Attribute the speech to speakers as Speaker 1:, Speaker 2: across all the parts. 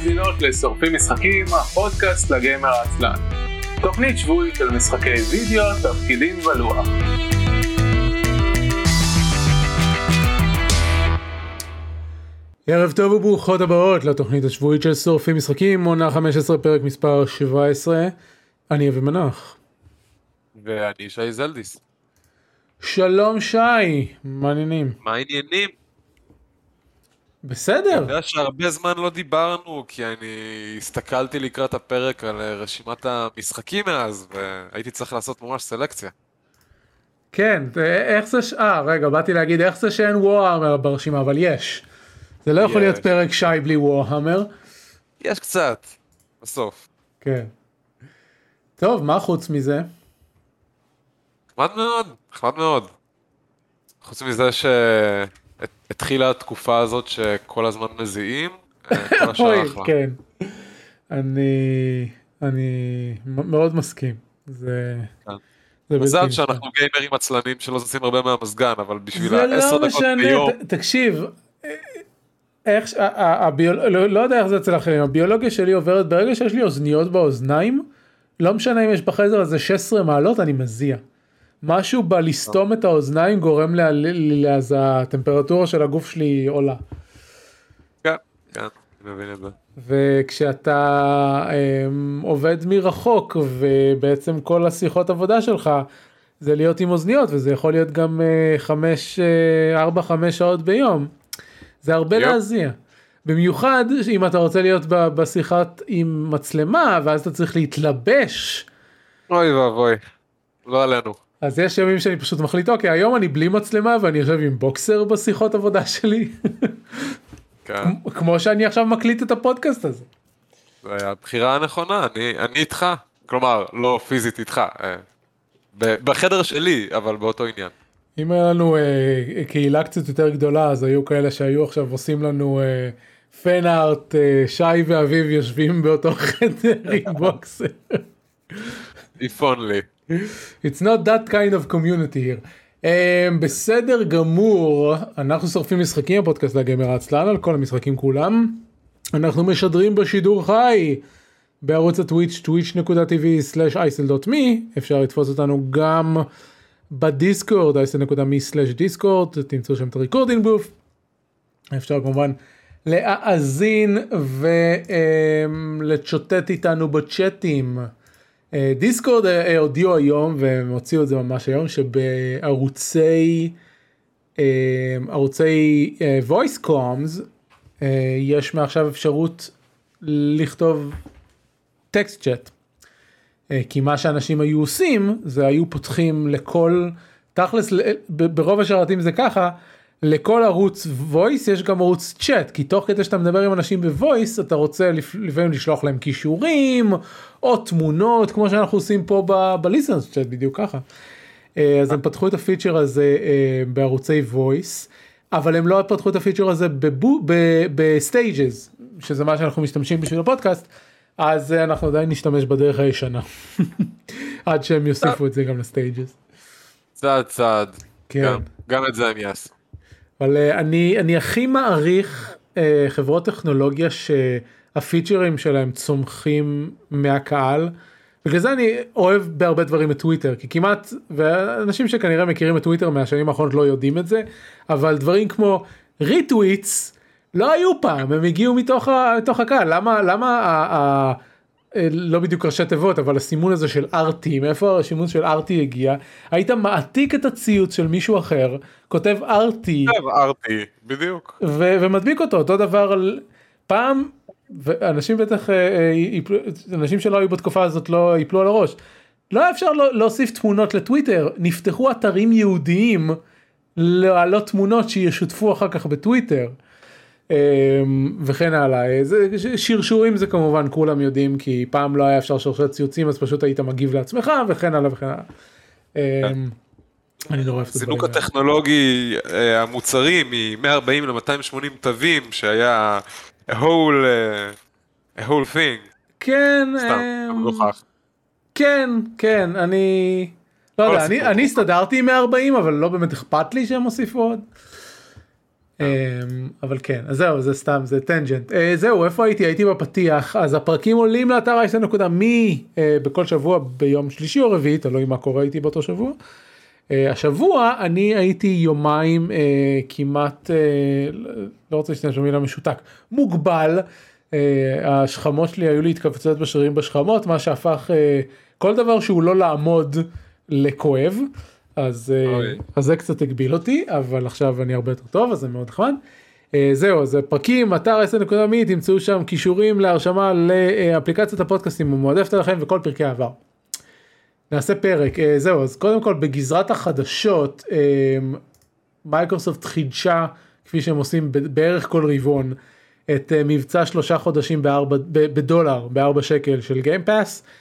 Speaker 1: מאזינות לשורפים משחקים, הפודקאסט לגיימר העצלן. תוכנית שבועית של משחקי וידאו, תפקידים ולוח. ערב טוב וברוכות הבאות לתוכנית השבועית של שורפים משחקים, עונה 15 פרק מספר 17. אני אבי מנח.
Speaker 2: ואני שי זלדיס.
Speaker 1: שלום שי, מה העניינים?
Speaker 2: מה העניינים?
Speaker 1: בסדר.
Speaker 2: אני יודע שהרבה זמן לא דיברנו, כי אני הסתכלתי לקראת הפרק על רשימת המשחקים מאז, והייתי צריך לעשות ממש סלקציה.
Speaker 1: כן, איך זה, ש... אה רגע, באתי להגיד איך זה שאין וואהמר ברשימה, אבל יש. זה לא יכול להיות פרק שי בלי וואהמר.
Speaker 2: יש קצת, בסוף.
Speaker 1: כן. טוב, מה חוץ מזה?
Speaker 2: נחמד מאוד, נחמד מאוד. חוץ מזה ש... התחילה התקופה הזאת שכל הזמן מזיעים, אה, כל השאר אחלה.
Speaker 1: כן. אני, אני מאוד מסכים. זה...
Speaker 2: כן. מזל שאנחנו גיימרים עצלנים שלא זזים הרבה מהמזגן, אבל בשביל העשר לא דקות ביום...
Speaker 1: תקשיב, איך, הביול... לא, לא יודע איך זה אצל אחרים, הביולוגיה שלי עוברת ברגע שיש לי אוזניות באוזניים, לא משנה אם יש בחדר הזה 16 מעלות, אני מזיע. משהו בלסתום את האוזניים גורם לי, אז הטמפרטורה של הגוף שלי עולה.
Speaker 2: כן, כן, אני מבין את זה.
Speaker 1: וכשאתה um, עובד מרחוק ובעצם כל השיחות עבודה שלך זה להיות עם אוזניות וזה יכול להיות גם 5, uh, 4-5 שעות ביום. זה הרבה yep. להזיע. במיוחד אם אתה רוצה להיות בשיחת עם מצלמה ואז אתה צריך להתלבש.
Speaker 2: אוי ואבוי, לא עלינו.
Speaker 1: אז יש ימים שאני פשוט מחליט אוקיי היום אני בלי מצלמה ואני יושב עם בוקסר בשיחות עבודה שלי. כן. כמו שאני עכשיו מקליט את הפודקאסט הזה.
Speaker 2: זה הבחירה הנכונה אני, אני איתך כלומר לא פיזית איתך אה, בחדר שלי אבל באותו עניין.
Speaker 1: אם היה לנו אה, קהילה קצת יותר גדולה אז היו כאלה שהיו עכשיו עושים לנו אה, פן ארט אה, שי ואביב יושבים באותו חדר עם בוקסר.
Speaker 2: If only.
Speaker 1: It's not that kind of community here. Um, בסדר גמור, אנחנו שורפים משחקים, הפודקאסט לגמר עצלן על כל המשחקים כולם. אנחנו משדרים בשידור חי בערוץ הטוויץ' twitch.tv/isl.me אפשר לתפוס אותנו גם בדיסקורד isl.me/discord תמצאו שם את הריקורדינג בוף. אפשר כמובן להאזין ולצ'וטט איתנו בצ'אטים. אה, דיסקורד אה, אה, הודיעו היום והם הוציאו את זה ממש היום שבערוצי ערוצי voice comms יש מעכשיו אפשרות לכתוב טקסט צ'אט. כי מה שאנשים היו עושים זה היו פותחים לכל תכלס ברוב השרתים זה ככה לכל ערוץ voice יש גם ערוץ chat כי תוך כדי שאתה מדבר עם אנשים ב voice אתה רוצה לפעמים לשלוח להם קישורים או תמונות כמו שאנחנו עושים פה ב listeners chat בדיוק ככה. אה, אז הם פתחו את הפיצ'ר הזה אה, בערוצי voice אבל הם לא פתחו את הפיצ'ר הזה ב stages שזה מה שאנחנו משתמשים בשביל הפודקאסט אז אנחנו עדיין נשתמש בדרך הישנה עד שהם יוסיפו את זה גם ל stages.
Speaker 2: צעד צעד. כן. גם, גם את זה הם יעשו.
Speaker 1: אבל אה, אני אני הכי מעריך אה, חברות טכנולוגיה שהפיצ'רים שלהם צומחים מהקהל. בגלל זה אני אוהב בהרבה דברים את טוויטר כי כמעט ואנשים שכנראה מכירים את טוויטר מהשנים האחרונות לא יודעים את זה אבל דברים כמו retweets לא היו פעם הם הגיעו מתוך, מתוך הקהל למה למה אה, לא בדיוק ראשי תיבות אבל הסימון הזה של RT מאיפה הסימון של RT הגיע? היית מעתיק את הציוץ של מישהו אחר כותב ארטי.
Speaker 2: ארטי בדיוק.
Speaker 1: ו- ומדביק אותו אותו דבר על פעם ואנשים בטח אה, אה, אנשים שלא היו בתקופה הזאת לא יפלו על הראש. לא היה אפשר לא, להוסיף תמונות לטוויטר נפתחו אתרים יהודיים להעלות תמונות שישותפו אחר כך בטוויטר. אמ, וכן הלאה זה שרשורים זה כמובן כולם יודעים כי פעם לא היה אפשר שרשרת ציוצים אז פשוט היית מגיב לעצמך וכן הלאה וכן הלאה. אמ, אני נורא אוהב את
Speaker 2: הזינוק הטכנולוגי אה, המוצרים מ-140 ל-280 תווים שהיה a whole, uh, a whole thing.
Speaker 1: כן. סתם, לא כן, כן, אני... לא יודע, אני הסתדרתי עם 140 אבל לא באמת אכפת לי שהם הוסיפו עוד. אבל כן אז זהו זה סתם זה טנג'נט זהו איפה הייתי הייתי בפתיח אז הפרקים עולים לאתר מי בכל שבוע ביום שלישי או רביעי תלוי מה קורה איתי באותו שבוע. השבוע אני הייתי יומיים כמעט לא רוצה להשתמש במילה משותק מוגבל השכמות שלי היו לי התכווצויות בשרירים בשכמות מה שהפך כל דבר שהוא לא לעמוד לכואב. אז, אה, אז זה קצת הגביל אותי אבל עכשיו אני הרבה יותר טוב אז זה מאוד נחמד. אה, זהו זה פרקים אתר 10.מי תמצאו שם כישורים להרשמה לאפליקציית הפודקאסטים המועדפת עליכם וכל פרקי העבר. נעשה פרק אה, זהו אז קודם כל בגזרת החדשות מייקרוסופט חידשה כפי שהם עושים בערך כל רבעון את מבצע שלושה חודשים בארבע, בדולר בארבע שקל של Game Pass. אה,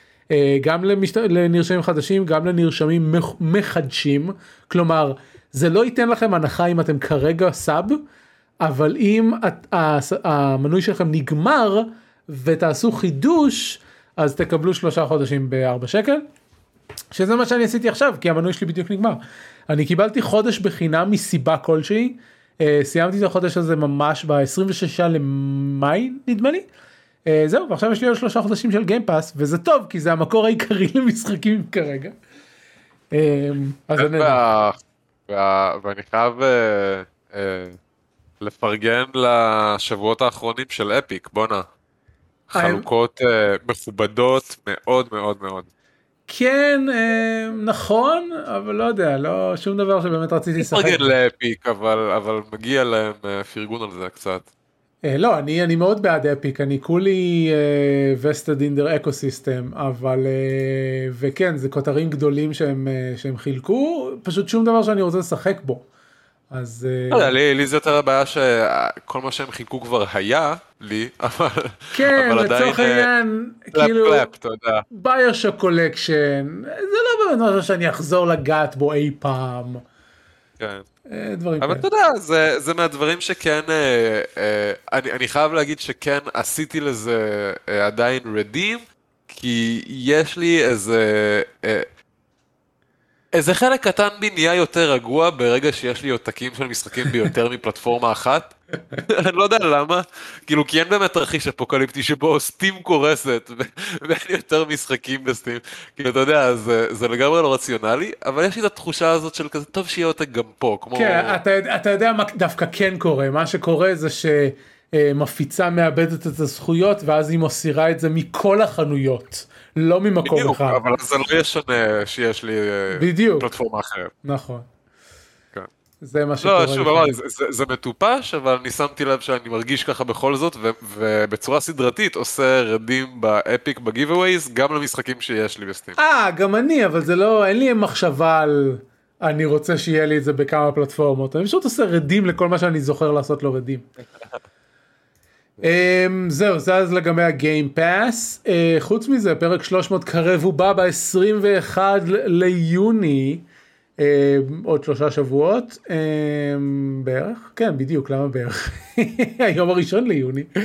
Speaker 1: גם למשת... לנרשמים חדשים גם לנרשמים מחדשים כלומר זה לא ייתן לכם הנחה אם אתם כרגע sub אבל אם את, המנוי שלכם נגמר ותעשו חידוש אז תקבלו שלושה חודשים בארבע שקל. שזה מה שאני עשיתי עכשיו כי המנוי שלי בדיוק נגמר. אני קיבלתי חודש בחינם מסיבה כלשהי אה, סיימתי את החודש הזה ממש ב-26 למאי נדמה לי. אה, זהו ועכשיו יש לי עוד שלושה חודשים של גיימפאס וזה טוב כי זה המקור העיקרי למשחקים כרגע.
Speaker 2: אה, אז אני... ואני חייב אה, לפרגן לשבועות האחרונים של אפיק בואנה. חלוקות מכובדות מאוד מאוד מאוד.
Speaker 1: כן נכון אבל לא יודע לא שום דבר שבאמת רציתי
Speaker 2: לשחק. אני מפרגן לאפיק אבל אבל מגיע להם פרגון על זה קצת.
Speaker 1: Uh, לא אני אני מאוד בעד אפיק אני כולי וסטד אינדר אקו סיסטם אבל uh, וכן זה כותרים גדולים שהם uh, שהם חילקו פשוט שום דבר שאני רוצה לשחק בו. אז
Speaker 2: אה, לא, לי, לי זה יותר הבעיה שכל מה שהם חילקו כבר היה לי אבל
Speaker 1: כן לצורך העניין כאילו BioShock Collection זה לא באמת משהו שאני אחזור לגעת בו אי פעם.
Speaker 2: כן. אה, דברים כאלה. אבל אתה יודע, זה, זה מהדברים שכן, אה, אה, אני, אני חייב להגיד שכן עשיתי לזה אה, עדיין redeem, כי יש לי איזה, אה, איזה חלק קטן בי נהיה יותר רגוע ברגע שיש לי עותקים של משחקים ביותר מפלטפורמה אחת. אני לא יודע למה, כאילו כי אין באמת תרחיש אפוקליפטי שבו סטים קורסת ואין יותר משחקים בסטים, כאילו אתה יודע, זה, זה לגמרי לא רציונלי, אבל יש לי את התחושה הזאת של כזה טוב שיהיה עותק גם פה, כמו...
Speaker 1: כן, אתה, אתה יודע מה דווקא כן קורה, מה שקורה זה שמפיצה מאבדת את הזכויות ואז היא מסירה את זה מכל החנויות. לא ממקום
Speaker 2: בדיוק, אחד. אבל זה לא ישנה שיש לי אה, בדיוק. פלטפורמה אחרת.
Speaker 1: נכון. כן. זה מה שקורה.
Speaker 2: לא, שוב, אמרתי, זה, זה, זה מטופש, אבל אני שמתי לב שאני מרגיש ככה בכל זאת, ו, ובצורה סדרתית עושה רדים באפיק בגיבווייז, גם למשחקים שיש לי בסטים.
Speaker 1: אה, גם אני, אבל זה לא, אין לי מחשבה על... אני רוצה שיהיה לי את זה בכמה פלטפורמות, אני פשוט עושה רדים לכל מה שאני זוכר לעשות לו רדים. Um, זהו זה אז לגבי הגיים פאס uh, חוץ מזה פרק 300 קרב הוא בא ב-21 ליוני uh, עוד שלושה שבועות. um, בערך? כן בדיוק למה בערך? היום הראשון ליוני. uh,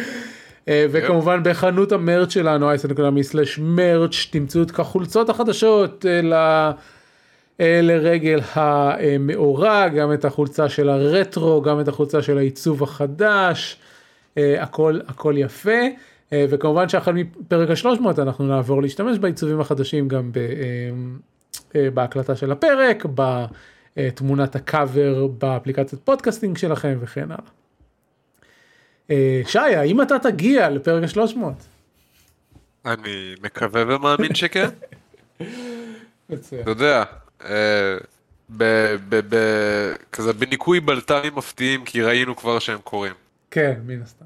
Speaker 1: וכמובן בחנות המרץ' שלנו אייסן.מי/מרץ' תמצאו את החולצות החדשות ל... לרגל המאורע גם את החולצה של הרטרו גם את החולצה של העיצוב החדש. אה, הכל הכל יפה אה, וכמובן שהחל מפרק ה-300 אנחנו נעבור להשתמש בעיצובים החדשים גם אה, בהקלטה של הפרק בתמונת הקאבר באפליקציית podcasting שלכם וכן הלאה. שי האם אתה תגיע לפרק ה-300?
Speaker 2: אני מקווה ומאמין שכן. אתה יודע. כזה בניקוי בלת"מים מפתיעים כי ראינו כבר שהם קורים.
Speaker 1: כן, מן הסתם.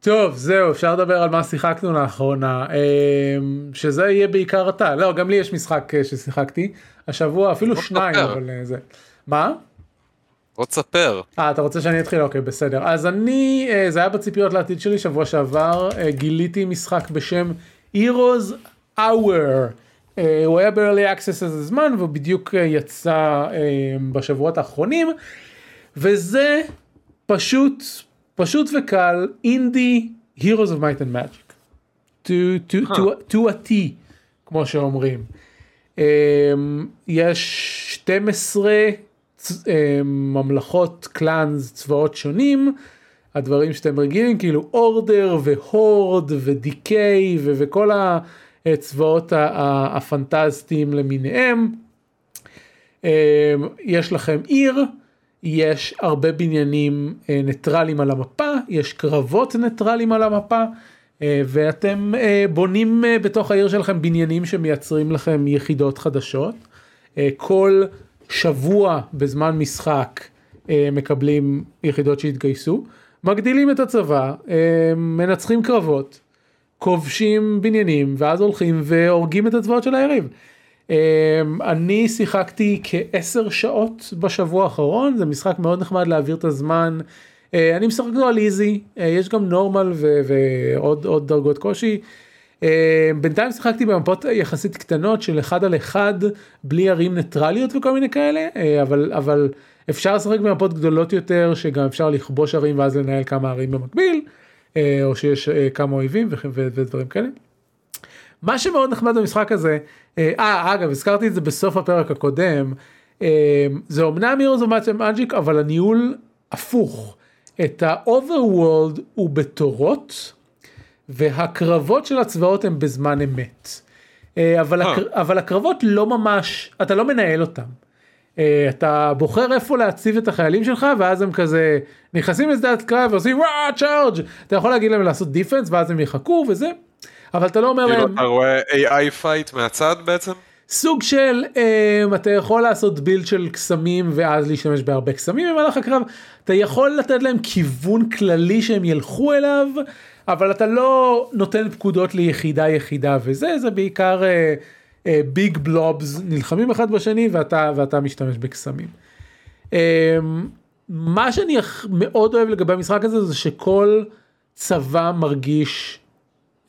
Speaker 1: טוב, זהו, אפשר לדבר על מה שיחקנו לאחרונה, אמ, שזה יהיה בעיקר אתה. לא, גם לי יש משחק אה, ששיחקתי, השבוע אפילו שניים, אבל אה, זה. מה?
Speaker 2: בוא תספר.
Speaker 1: אה, אתה רוצה שאני אתחיל? אוקיי, בסדר. אז אני, אה, זה היה בציפיות לעתיד שלי, שבוע שעבר גיליתי משחק בשם Heroes Hour. הוא היה ב-early access איזה זמן, והוא בדיוק יצא בשבועות האחרונים, וזה פשוט פשוט וקל אינדי Heroes of Might and Magic. to, to, huh. to, to a T כמו שאומרים. Um, יש 12 ממלכות קלאנס צבאות שונים הדברים שאתם רגילים כאילו אורדר והורד ודיקיי וכל הצבאות הפנטסטיים למיניהם. יש לכם עיר, יש הרבה בניינים ניטרלים על המפה, יש קרבות ניטרלים על המפה. ואתם בונים בתוך העיר שלכם בניינים שמייצרים לכם יחידות חדשות. כל שבוע בזמן משחק מקבלים יחידות שהתגייסו. מגדילים את הצבא, מנצחים קרבות, כובשים בניינים ואז הולכים והורגים את הצבאות של היריב. אני שיחקתי כעשר שעות בשבוע האחרון, זה משחק מאוד נחמד להעביר את הזמן. אני משחק אותו על איזי, יש גם נורמל ועוד דרגות קושי. בינתיים שיחקתי במפות יחסית קטנות של אחד על אחד בלי ערים ניטרליות וכל מיני כאלה, אבל, אבל אפשר לשחק במפות גדולות יותר שגם אפשר לכבוש ערים ואז לנהל כמה ערים במקביל, או שיש כמה אויבים ודברים כאלה. מה שמאוד נחמד במשחק הזה, אה אגב הזכרתי את זה בסוף הפרק הקודם, זה אומנם Heroes of Might Magic אבל הניהול הפוך, את ה-overworld הוא בתורות והקרבות של הצבאות הם בזמן אמת. אבל, הקר... אבל הקרבות לא ממש, אתה לא מנהל אותם. אתה בוחר איפה להציב את החיילים שלך ואז הם כזה נכנסים לשדת קרב ועושים וואו charge אתה יכול להגיד להם לעשות defense ואז הם יחכו וזה אבל אתה לא אומר
Speaker 2: כאילו
Speaker 1: להם
Speaker 2: אתה רואה AI fight מהצד בעצם
Speaker 1: סוג של אמ, אתה יכול לעשות build של קסמים ואז להשתמש בהרבה קסמים במהלך הקרב אתה יכול לתת להם כיוון כללי שהם ילכו אליו אבל אתה לא נותן פקודות ליחידה יחידה וזה זה בעיקר. אה, big אה, blobs נלחמים אחד בשני ואתה ואתה משתמש בקסמים. Uh, מה שאני מאוד אוהב לגבי המשחק הזה זה שכל צבא מרגיש uh,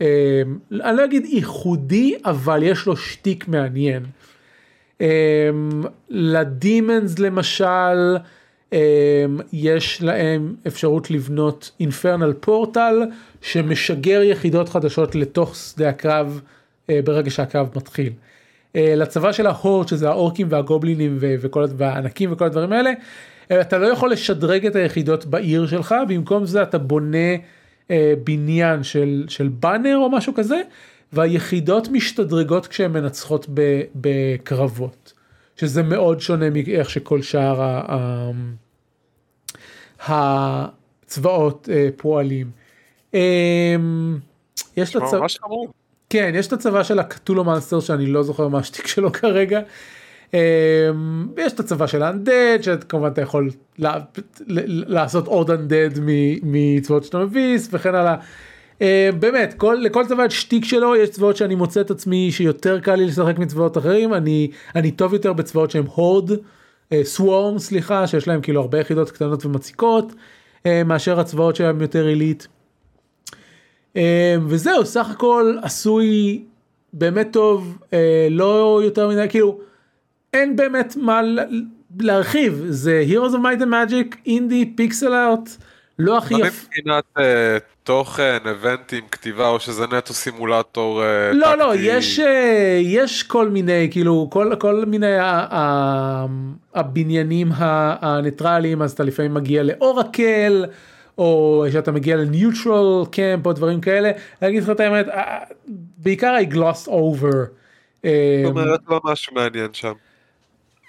Speaker 1: אני לא אגיד ייחודי אבל יש לו שטיק מעניין. Uh, לדימנס למשל uh, יש להם אפשרות לבנות אינפרנל פורטל שמשגר יחידות חדשות לתוך שדה הקרב. ברגע שהקרב מתחיל. לצבא של ההורד שזה האורקים והגובלינים וכל והענקים וכל הדברים האלה אתה לא יכול לשדרג את היחידות בעיר שלך במקום זה אתה בונה בניין של של באנר או משהו כזה והיחידות משתדרגות כשהן מנצחות בקרבות שזה מאוד שונה מאיך שכל שאר הצבאות פועלים.
Speaker 2: יש לצבא. ממש חמור.
Speaker 1: כן, יש את הצבא של הקטולו מאנסטר שאני לא זוכר מה השטיק שלו כרגע. יש את הצבא של האנדד שכמובן אתה יכול לעשות עוד אנדד מצבאות שאתה מביס וכן הלאה. באמת כל לכל צבא שטיק שלו יש צבאות שאני מוצא את עצמי שיותר קל לי לשחק מצבאות אחרים אני אני טוב יותר בצבאות שהם הורד סוורם סליחה שיש להם כאילו הרבה יחידות קטנות ומציקות מאשר הצבאות שהם יותר עילית. וזהו סך הכל עשוי באמת טוב לא יותר מדי כאילו אין באמת מה להרחיב זה Heroes of Might and Magic אינדי פיקסל ארט לא הכי
Speaker 2: יפה. מבחינת תוכן איבנטים כתיבה או שזה נטו סימולטור
Speaker 1: לא לא יש יש כל מיני כאילו כל כל מיני הבניינים הניטרליים אז אתה לפעמים מגיע לאורקל. או שאתה מגיע לניוטרל קמפ או דברים כאלה, אני אגיד לך את האמת, בעיקר I glossed over.
Speaker 2: זאת אומרת לא משהו מעניין שם.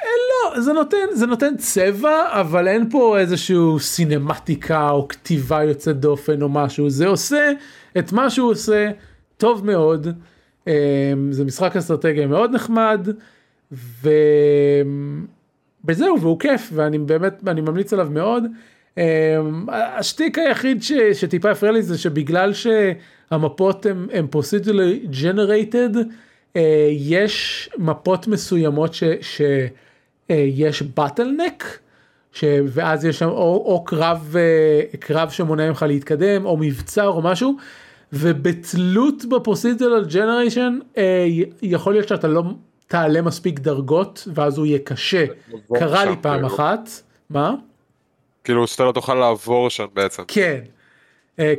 Speaker 1: לא, זה נותן, זה נותן צבע, אבל אין פה איזשהו סינמטיקה או כתיבה יוצאת דופן או משהו, זה עושה את מה שהוא עושה טוב מאוד, זה משחק אסטרטגיה מאוד נחמד. וזהו, והוא כיף, ואני באמת, אני ממליץ עליו מאוד. Um, השטיק היחיד ש, שטיפה הפריע לי זה שבגלל שהמפות procedurally generated uh, יש מפות מסוימות שיש באטלנק ואז יש שם או, או קרב uh, קרב שמונע ממך להתקדם או מבצר או משהו ובתלות בפרוסידרל ג'נריישן uh, יכול להיות שאתה לא תעלה מספיק דרגות ואז הוא יהיה קשה קרה לי פעם כאילו. אחת מה.
Speaker 2: כאילו שאתה לא תוכל לעבור שם בעצם.
Speaker 1: כן.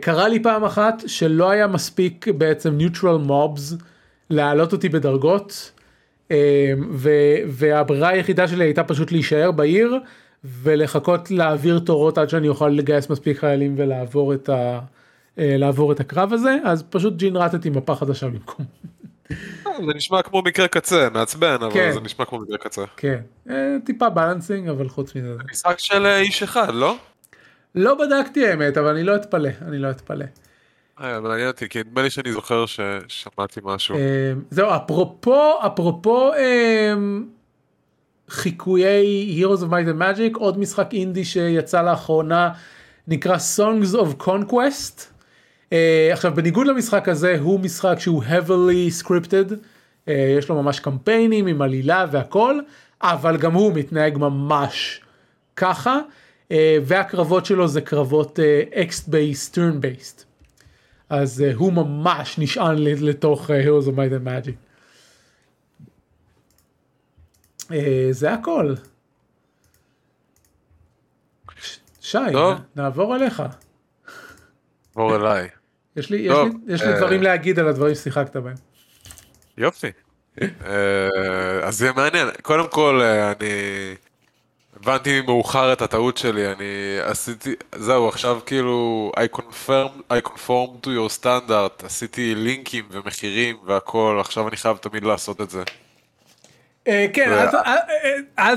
Speaker 1: קרה לי פעם אחת שלא היה מספיק בעצם neutral mobs להעלות אותי בדרגות. והברירה היחידה שלי הייתה פשוט להישאר בעיר ולחכות להעביר תורות עד שאני אוכל לגייס מספיק חיילים ולעבור את, ה, לעבור את הקרב הזה אז פשוט ג'ינרטתי מפה חדשה במקום.
Speaker 2: זה נשמע כמו מקרה קצה, מעצבן, אבל כן. זה נשמע כמו מקרה קצה.
Speaker 1: כן, אה, טיפה בלנסינג, אבל חוץ מזה.
Speaker 2: משחק של אה, איש אחד, לא?
Speaker 1: לא בדקתי האמת, אבל אני לא אתפלא, אני לא אתפלא.
Speaker 2: אה, מעניין אותי, כי נדמה לי שאני זוכר ששמעתי משהו.
Speaker 1: זהו, אפרופו, אפרופו חיקויי Heroes of Might and Magic, עוד משחק אינדי שיצא לאחרונה, נקרא Songs of Conquest. Uh, עכשיו בניגוד למשחק הזה הוא משחק שהוא heavily scripted uh, יש לו ממש קמפיינים עם עלילה והכל אבל גם הוא מתנהג ממש ככה והקרבות שלו זה קרבות אקסט בייסט טרן בייסט אז uh, הוא ממש נשען לתוך uh, Heroes of Might and Magic. Uh, זה הכל. שי, נעבור אליך.
Speaker 2: עבור אליי.
Speaker 1: יש לי, טוב, יש לי, יש לי אה... דברים להגיד על הדברים ששיחקת בהם.
Speaker 2: יופי. אה, אז זה מעניין. קודם כל, אה, אני הבנתי מאוחר את הטעות שלי, אני עשיתי, זהו, עכשיו כאילו, I confirm, I conform to your standard, עשיתי לינקים ומחירים והכל, עכשיו אני חייב תמיד לעשות את זה.
Speaker 1: כן, אל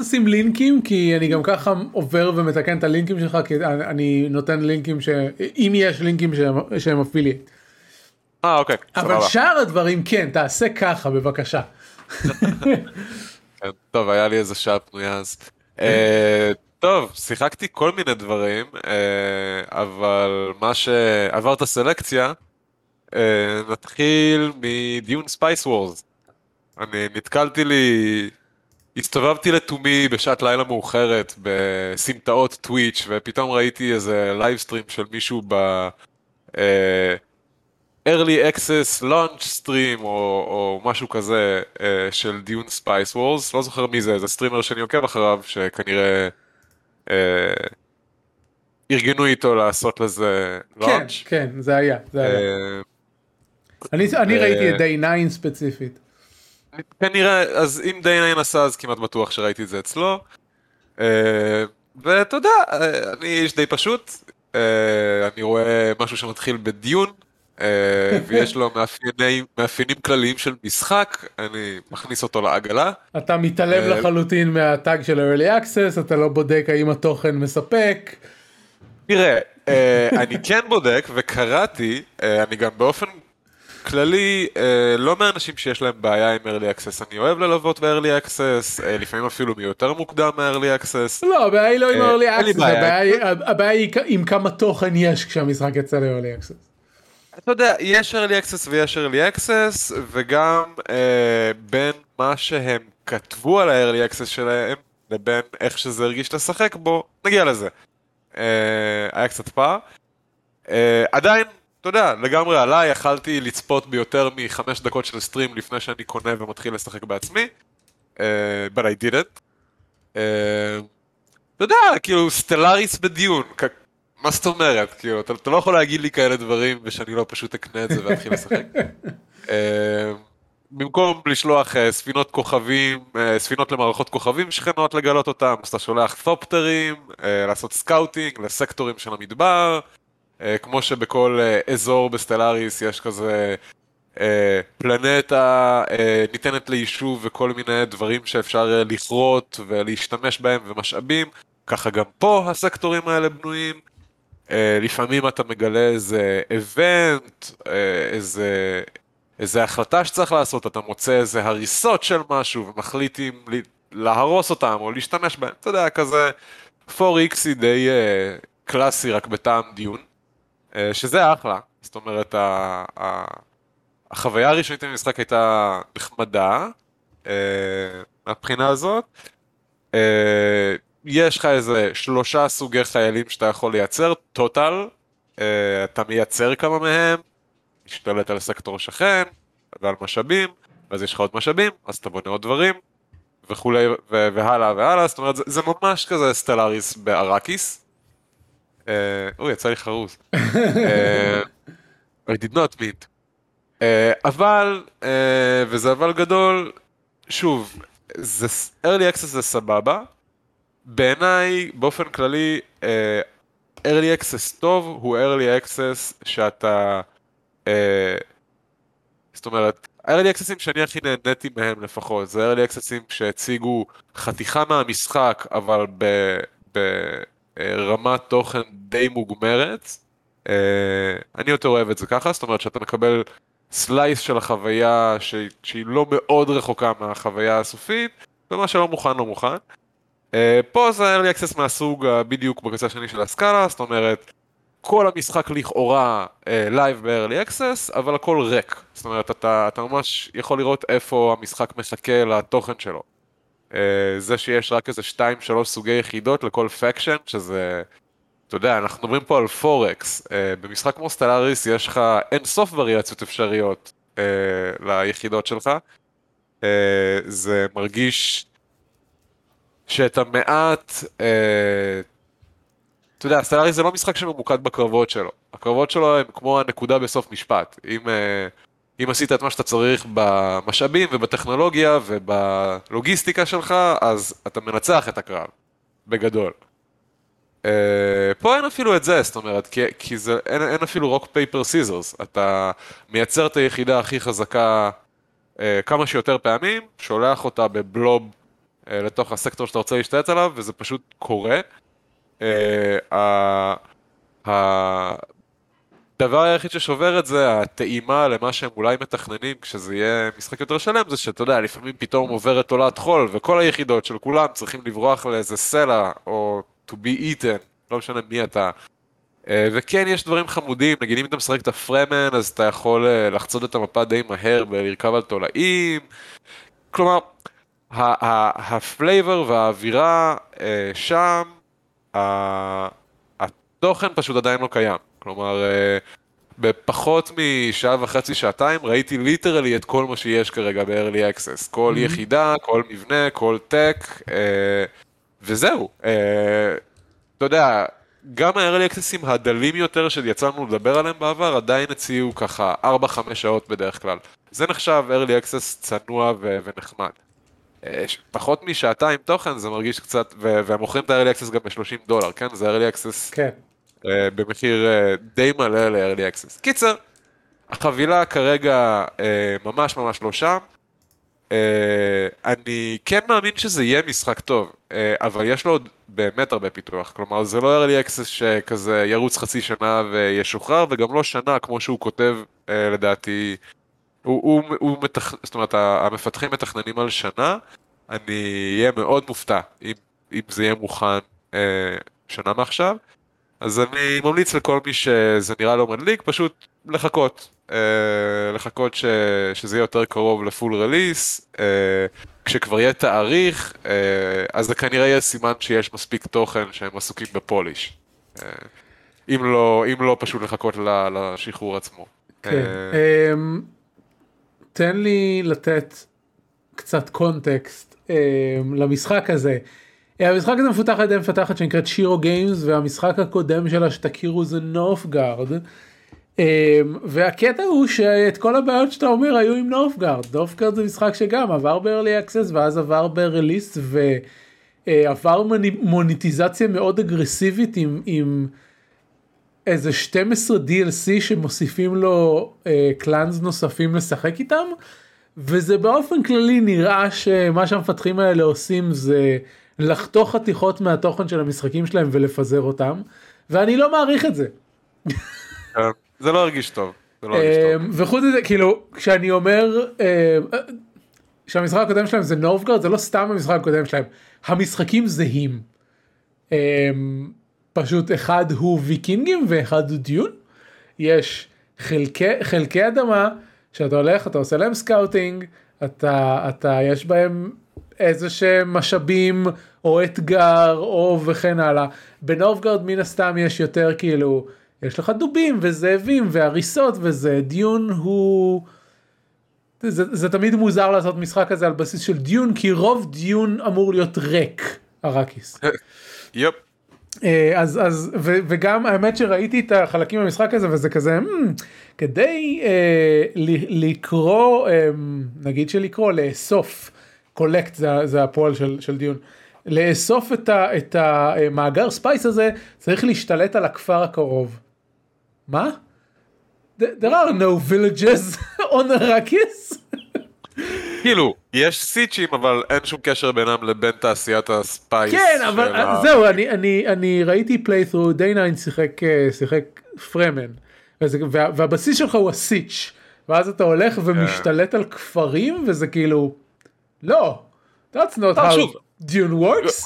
Speaker 1: תשים, לינקים כי אני גם ככה עובר ומתקן את הלינקים שלך כי אני נותן לינקים שאם יש לינקים שהם אפילייט.
Speaker 2: אה אוקיי.
Speaker 1: אבל שאר הדברים כן תעשה ככה בבקשה.
Speaker 2: כן, טוב היה לי איזה שעה פנויה אז. אה, טוב שיחקתי כל מיני דברים אה, אבל מה שעברת סלקציה נתחיל מ Dune Spice Wars. אני נתקלתי לי, הסתובבתי לתומי בשעת לילה מאוחרת בסמטאות טוויץ' ופתאום ראיתי איזה livestream של מישהו ב... early access launch stream או, או משהו כזה אה, של Dune Spice Wars, לא זוכר מי זה, איזה סטרימר שאני עוקב אחריו שכנראה אה, ארגנו איתו לעשות לזה
Speaker 1: לאunch. כן, כן, זה היה, זה היה. Uh, אני, אני ראיתי את Day 9 ספציפית.
Speaker 2: כנראה, אז אם דיין עשה אז כמעט בטוח שראיתי את זה אצלו. ואתה יודע, אני איש די פשוט, אני רואה משהו שמתחיל בדיון, ויש לו מאפיינים, מאפיינים כלליים של משחק, אני מכניס אותו לעגלה.
Speaker 1: אתה מתעלם לחלוטין מהטאג של early access, אתה לא בודק האם התוכן מספק.
Speaker 2: תראה, אני כן בודק וקראתי, אני גם באופן כללי, אה, לא מהאנשים שיש להם בעיה עם early access, אני אוהב ללוות ב-early access, אה, לפעמים אפילו מיותר מוקדם מ-early access.
Speaker 1: לא, הבעיה היא לא עם אה, early access, הבעיה היא עם כמה תוכן יש כשהמשחק יצא ל-early access.
Speaker 2: אתה יודע, יש early access ויש early access, וגם אה, בין מה שהם כתבו על ה-early access שלהם, לבין איך שזה הרגיש לשחק בו, נגיע לזה. אה, היה קצת פער. אה, עדיין אתה יודע, לגמרי עליי, יכלתי לצפות ביותר מחמש דקות של סטרים לפני שאני קונה ומתחיל לשחק בעצמי, uh, but I didn't. Uh, אתה יודע, כאילו, סטלאריס בדיון, מה זאת אומרת? כאילו, אתה, אתה לא יכול להגיד לי כאלה דברים ושאני לא פשוט אקנה את זה ואתחיל לשחק. uh, במקום לשלוח אה, ספינות כוכבים, אה, ספינות למערכות כוכבים שכנות לגלות אותם, אז אתה שולח ת'ופטרים, לעשות scouting לסקטורים של המדבר, אה, כמו שבכל אה, אזור ב Stellaris יש כזה אה, פלנטה ניתנת ליישוב וכל מיני דברים שאפשר לכרות ולהשתמש בהם ומשאבים, ככה גם פה הסקטורים האלה בנויים. לפעמים אתה מגלה איזה event, איזה, איזה החלטה שצריך לעשות, אתה מוצא איזה הריסות של משהו ומחליט אם להרוס אותם או להשתמש בהם, אתה יודע, כזה 4X די קלאסי רק בטעם דיון. אה, שזה אחלה, זאת אומרת, החוויה הראשונית במשחק הייתה נחמדה, אה, מהבחינה הזאת. אה, יש לך איזה שלושה סוגי חיילים שאתה יכול לייצר, טוטל, אתה מייצר כמה מהם, משתלט על סקטור שכן, ועל משאבים, ואז יש לך עוד משאבים, אז אתה בונה עוד דברים, וכולי, והלאה והלאה, זאת אומרת, זה, זה ממש כזה סטלאריס באראקיס. אוי, יצא לי חרוז. I did not mean. אבל, וזה אבל גדול, שוב, זה, early access זה סבבה. בעיניי, באופן כללי, early access טוב הוא early access שאתה, זאת אומרת, ה-early accessים שאני הכי נהניתי מהם לפחות, זה early accessים שהציגו חתיכה מהמשחק, אבל ברמת תוכן די מוגמרת. אה, אני יותר אוהב את זה ככה, זאת אומרת שאתה מקבל סלייס של החוויה שהיא לא מאוד רחוקה מהחוויה הסופית, ומה שלא מוכן לא מוכן. אה, פה זה early access מהסוג בדיוק בקצה השני של הסקאלה, זאת אומרת, כל המשחק לכאורה live ב- early access, אבל הכל ריק. זאת אומרת, אתה, אתה ממש יכול לראות איפה המשחק מחכה לתוכן שלו. אה, זה שיש רק איזה 2-3 סוגי יחידות לכל faction, שזה, אתה יודע, אנחנו מדברים פה על פורקס. Uh, במשחק כמו Stellaris יש לך אין סוף וריאציות אפשריות אה, ליחידות שלך. אה, זה מרגיש שאתה מעט... אה, אתה יודע, Stellaris זה לא משחק שממוקד בקרבות שלו. הקרבות שלו הם כמו הנקודה בסוף משפט. אם, אה, אם עשית את מה שאתה צריך במשאבים ובטכנולוגיה ובלוגיסטיקה שלך, אז אתה מנצח את הקרב, בגדול. אה, פה אין אפילו את זה, זאת אומרת, כי, כי זה, אין, אין אפילו rock paper scissors. אתה מייצר את היחידה הכי חזקה uh, כמה שיותר פעמים, שולח אותה בבלוב לתוך הסקטור שאתה רוצה להשתלט עליו, וזה פשוט קורה. הדבר היחיד ששובר את זה, הטעימה למה שהם אולי מתכננים כשזה יהיה משחק יותר שלם, זה שאתה יודע, לפעמים פתאום עוברת עולת חול, וכל היחידות של כולם צריכים לברוח לאיזה סלע, או to be eaten, לא משנה מי אתה. וכן, יש דברים חמודים, נגיד אם אתה משחק את ה Fremen, אז אתה יכול לחצות את המפה די מהר ולרכב על תולעים. כלומר, ה flavor והאווירה שם התוכן פשוט עדיין לא קיים. כלומר, אה, בפחות משעה וחצי, שעתיים, ראיתי literally את כל מה שיש כרגע ב-early access. כל mm-hmm. יחידה, כל מבנה, כל tech, אה, וזהו. אה, אתה יודע, גם ה-early accessים הדלים יותר שיצאנו לדבר עליהם בעבר, עדיין הציעו ככה 4-5 שעות בדרך כלל. זה נחשב early access צנוע ונחמד. אה, פחות משעתיים תוכן זה מרגיש קצת, והם מוכרים את ה-early access גם ב-30 דולר, כן? זה early access
Speaker 1: כן.
Speaker 2: uh, במחיר uh, די מלא ל-early access. קיצר, החבילה כרגע uh, ממש ממש לא שם. Uh, אני כן מאמין שזה יהיה משחק טוב, uh, אבל יש לו עוד באמת הרבה פיתוח, כלומר זה לא early access שכזה ירוץ חצי שנה וישוחרר, וגם לא שנה כמו שהוא כותב uh, לדעתי הוא, הוא, הוא מתכ... זאת אומרת, המפתחים מתכננים על שנה, אני אהיה מאוד מופתע אם, אם זה יהיה מוכן אה, שנה מעכשיו. אז אני ממליץ לכל מי שזה נראה לו מדליק, פשוט לחכות. אה, לחכות ש, שזה יהיה יותר קרוב ל full release, אה, כשכבר יהיה תאריך, אה, אז זה כנראה יהיה סימן שיש מספיק תוכן שהם עסוקים ב polish. אה, אם לא, אם לא פשוט לחכות לשחרור עצמו.
Speaker 1: כן. אה, אמ, תן לי לתת קצת context אה, למשחק הזה. אה, המשחק הזה מפותח על ידי מפתחת שנקראת Shiro Games והמשחק הקודם שלה שתכירו זה Northgard. אה, והקטע הוא שאת כל הבעיות שאתה אומר היו עם Northgard. Northgard זה משחק שגם עבר ב-early access ואז עבר ב-release ועבר מוניטיזציה מאוד אגרסיבית עם, עם איזה 12 DLC שמוסיפים לו אה, clans נוספים לשחק איתם וזה באופן כללי נראה שמה שהמפתחים האלה עושים זה לחתוך חתיכות מהתוכן של המשחקים שלהם ולפזר אותם ואני לא מעריך את זה.
Speaker 2: אה, זה לא הרגיש טוב. לא אה,
Speaker 1: וחוץ מזה כאילו כשאני אומר אה, שהמשחק הקודם שלהם זה Northgard זה לא סתם המשחק הקודם שלהם המשחקים זהים. פשוט אחד הוא ויקינגים ואחד הוא Dune. יש חלקי, חלקי אדמה שאתה הולך אתה עושה להם scouting אתה אתה יש בהם איזה שהם משאבים או אתגר או וכן הלאה. בנובגרד מן הסתם יש יותר כאילו יש לך דובים וזאבים והריסות וזה דיון הוא. זה, זה תמיד מוזר לעשות משחק כזה על בסיס של דיון כי רוב דיון אמור להיות ריק אראקיס.
Speaker 2: יופ.
Speaker 1: אז אז ו, וגם האמת שראיתי את החלקים במשחק הזה וזה כזה hmm, כדי אה, לקרוא אה, נגיד שלקרוא לאסוף collect זה, זה הפועל של, של Dune לאסוף את, ה, את המאגר spice הזה צריך להשתלט על הכפר הקרוב. מה? There are no villages on Arrakis.
Speaker 2: כאילו, יש סיצ'ים אבל אין שום קשר בינם לבין תעשיית ה spice.
Speaker 1: כן, אבל ה... זהו, אני, אני, אני ראיתי playthrough, דיי שיחק, אה, שיחק Fremen, וזה, וה, והבסיס שלך הוא הסיץ', ואז אתה הולך ומשתלט על כפרים, וזה כאילו, לא, that's not how Dune works.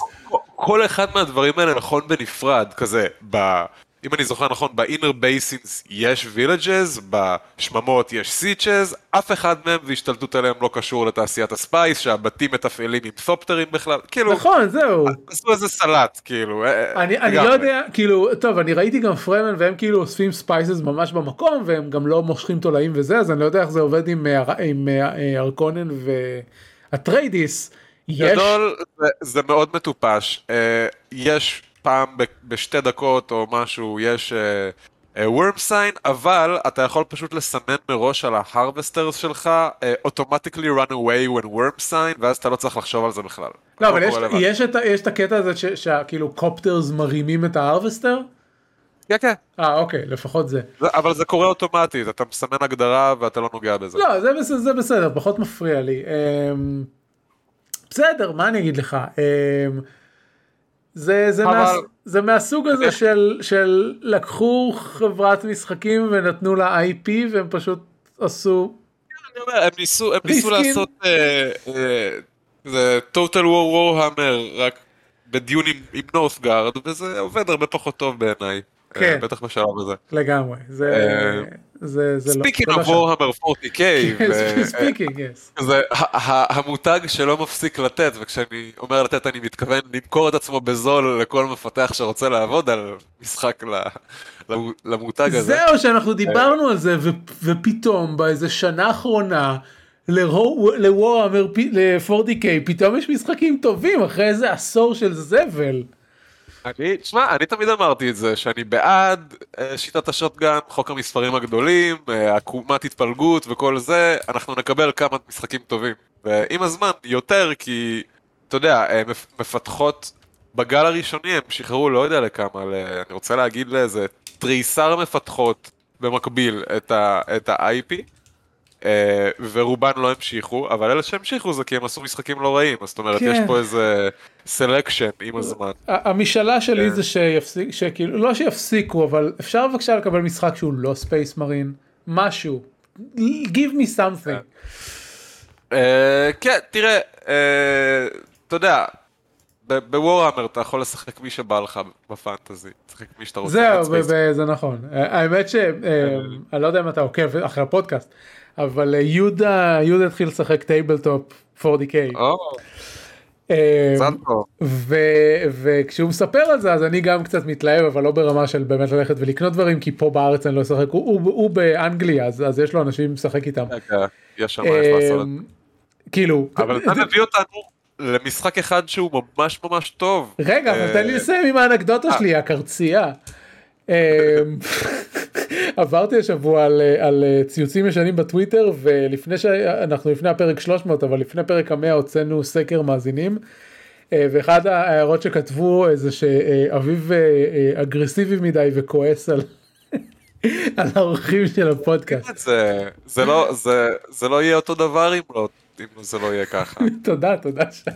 Speaker 2: כל אחד מהדברים האלה נכון בנפרד, כזה, ב... אם אני זוכר נכון, ב inner basins יש villages, בשממות יש sietches, אף אחד מהם והשתלטות עליהם לא קשור לתעשיית ה spice, שהבתים מתפעלים עם תופטרים בכלל, כאילו...
Speaker 1: נכון, זהו.
Speaker 2: עשו איזה סלט, כאילו.
Speaker 1: אה, אני, אני לא יודע, כאילו, טוב, אני ראיתי גם Fremen והם כאילו אוספים spice ממש במקום, והם גם לא מושכים תולעים וזה, אז אני לא יודע איך זה עובד עם, אה, עם אה, Harkonnen ו Atreides.
Speaker 2: גדול, זה, זה מאוד מטופש. יש... פעם בשתי דקות או משהו יש worm uh, sign, אבל אתה יכול פשוט לסמן מראש על ה harvesters שלך automatically uh, run away when worm sign, ואז אתה לא צריך לחשוב על זה בכלל.
Speaker 1: לא, אבל יש, יש, את, יש את הקטע הזה שכאילו קופטרס מרימים את ההרווסטר?
Speaker 2: כן, כן.
Speaker 1: אה, אוקיי, לפחות זה.
Speaker 2: זה. אבל זה קורה אוטומטית, אתה מסמן הגדרה ואתה לא נוגע בזה.
Speaker 1: לא, זה, בסדר, זה בסדר, פחות מפריע לי. אמ, בסדר, מה אני אגיד לך? אמ, זה, זה, אבל... מה, זה מהסוג הזה של, של לקחו חברת משחקים ונתנו לה IP והם פשוט עשו.
Speaker 2: אני אומר, הם ניסו, הם ניסו לעשות אה, אה, זה Total War Warhammer רק ב Dune עם, עם Northgard וזה עובד הרבה פחות טוב בעיניי. אה, כן. בטח בשלב הזה.
Speaker 1: לגמרי. זה... אה, זה, זה
Speaker 2: לא, speaking of Warhammer 40K,
Speaker 1: speaking, yes.
Speaker 2: זה המותג שלא מפסיק לתת, וכשאני אומר לתת אני מתכוון למכור את עצמו בזול לכל מפתח שרוצה לעבוד על משחק למותג הזה.
Speaker 1: זהו, שאנחנו דיברנו על זה, ופתאום באיזה שנה האחרונה, לוורהמר, ל-40K, פתאום יש משחקים טובים אחרי איזה עשור של זבל.
Speaker 2: אני, תשמע, אני תמיד אמרתי את זה, שאני בעד אה, שיטת השוטגן, חוק המספרים הגדולים, אה, עקומת התפלגות וכל זה, אנחנו נקבל כמה משחקים טובים. ועם הזמן, יותר, כי, אתה יודע, אה, מפתחות, בגל הראשוני הם שחררו לא יודע לכמה, ל... אני רוצה להגיד לאיזה תריסר מפתחות במקביל את ה-IP. אה, ורובן לא המשיכו, אבל אלה שהמשיכו זה כי הם עשו משחקים לא רעים, זאת אומרת כן. יש פה איזה selection עם הזמן.
Speaker 1: המשאלה שלי כן. זה שיפסיק, שכאילו, לא שיפסיקו, אבל אפשר בבקשה לקבל משחק שהוא לא space marine, משהו, give me something.
Speaker 2: אה, כן, תראה, אה, אתה יודע, ב Warhammer אתה יכול לשחק מי שבא לך ב fantasy, תשחק מי שאתה רוצה.
Speaker 1: זהו, זה נכון. האמת שאני לא יודע אם אתה עוקב אחרי הפודקאסט. אבל אה, יהודה יהודה התחיל לשחק tabletop 40K. אמ, וכשהוא מספר על זה אז אני גם קצת מתלהב אבל לא ברמה של באמת ללכת ולקנות דברים כי פה בארץ אני לא אשחק הוא באנגליה אז יש לו אנשים לשחק איתם.
Speaker 2: יש שם איך לעשות.
Speaker 1: אמ, כאילו.
Speaker 2: אבל אתה מביא אותנו למשחק אחד שהוא ממש ממש טוב.
Speaker 1: רגע אבל תן לי אה, לסיים עם האנקדוטה אה. שלי הקרצייה. עברתי השבוע על, על ציוצים ישנים בטוויטר ולפני שאנחנו לפני הפרק 300 אבל לפני פרק המאה הוצאנו סקר מאזינים. אה, ואחד ההערות שכתבו זה שאביב אה, אגרסיבי מדי וכועס על, על האורחים של הפודקאסט.
Speaker 2: זה, זה, לא, זה, זה לא יהיה אותו דבר אם, לא, אם זה לא יהיה ככה.
Speaker 1: תודה, תודה שי.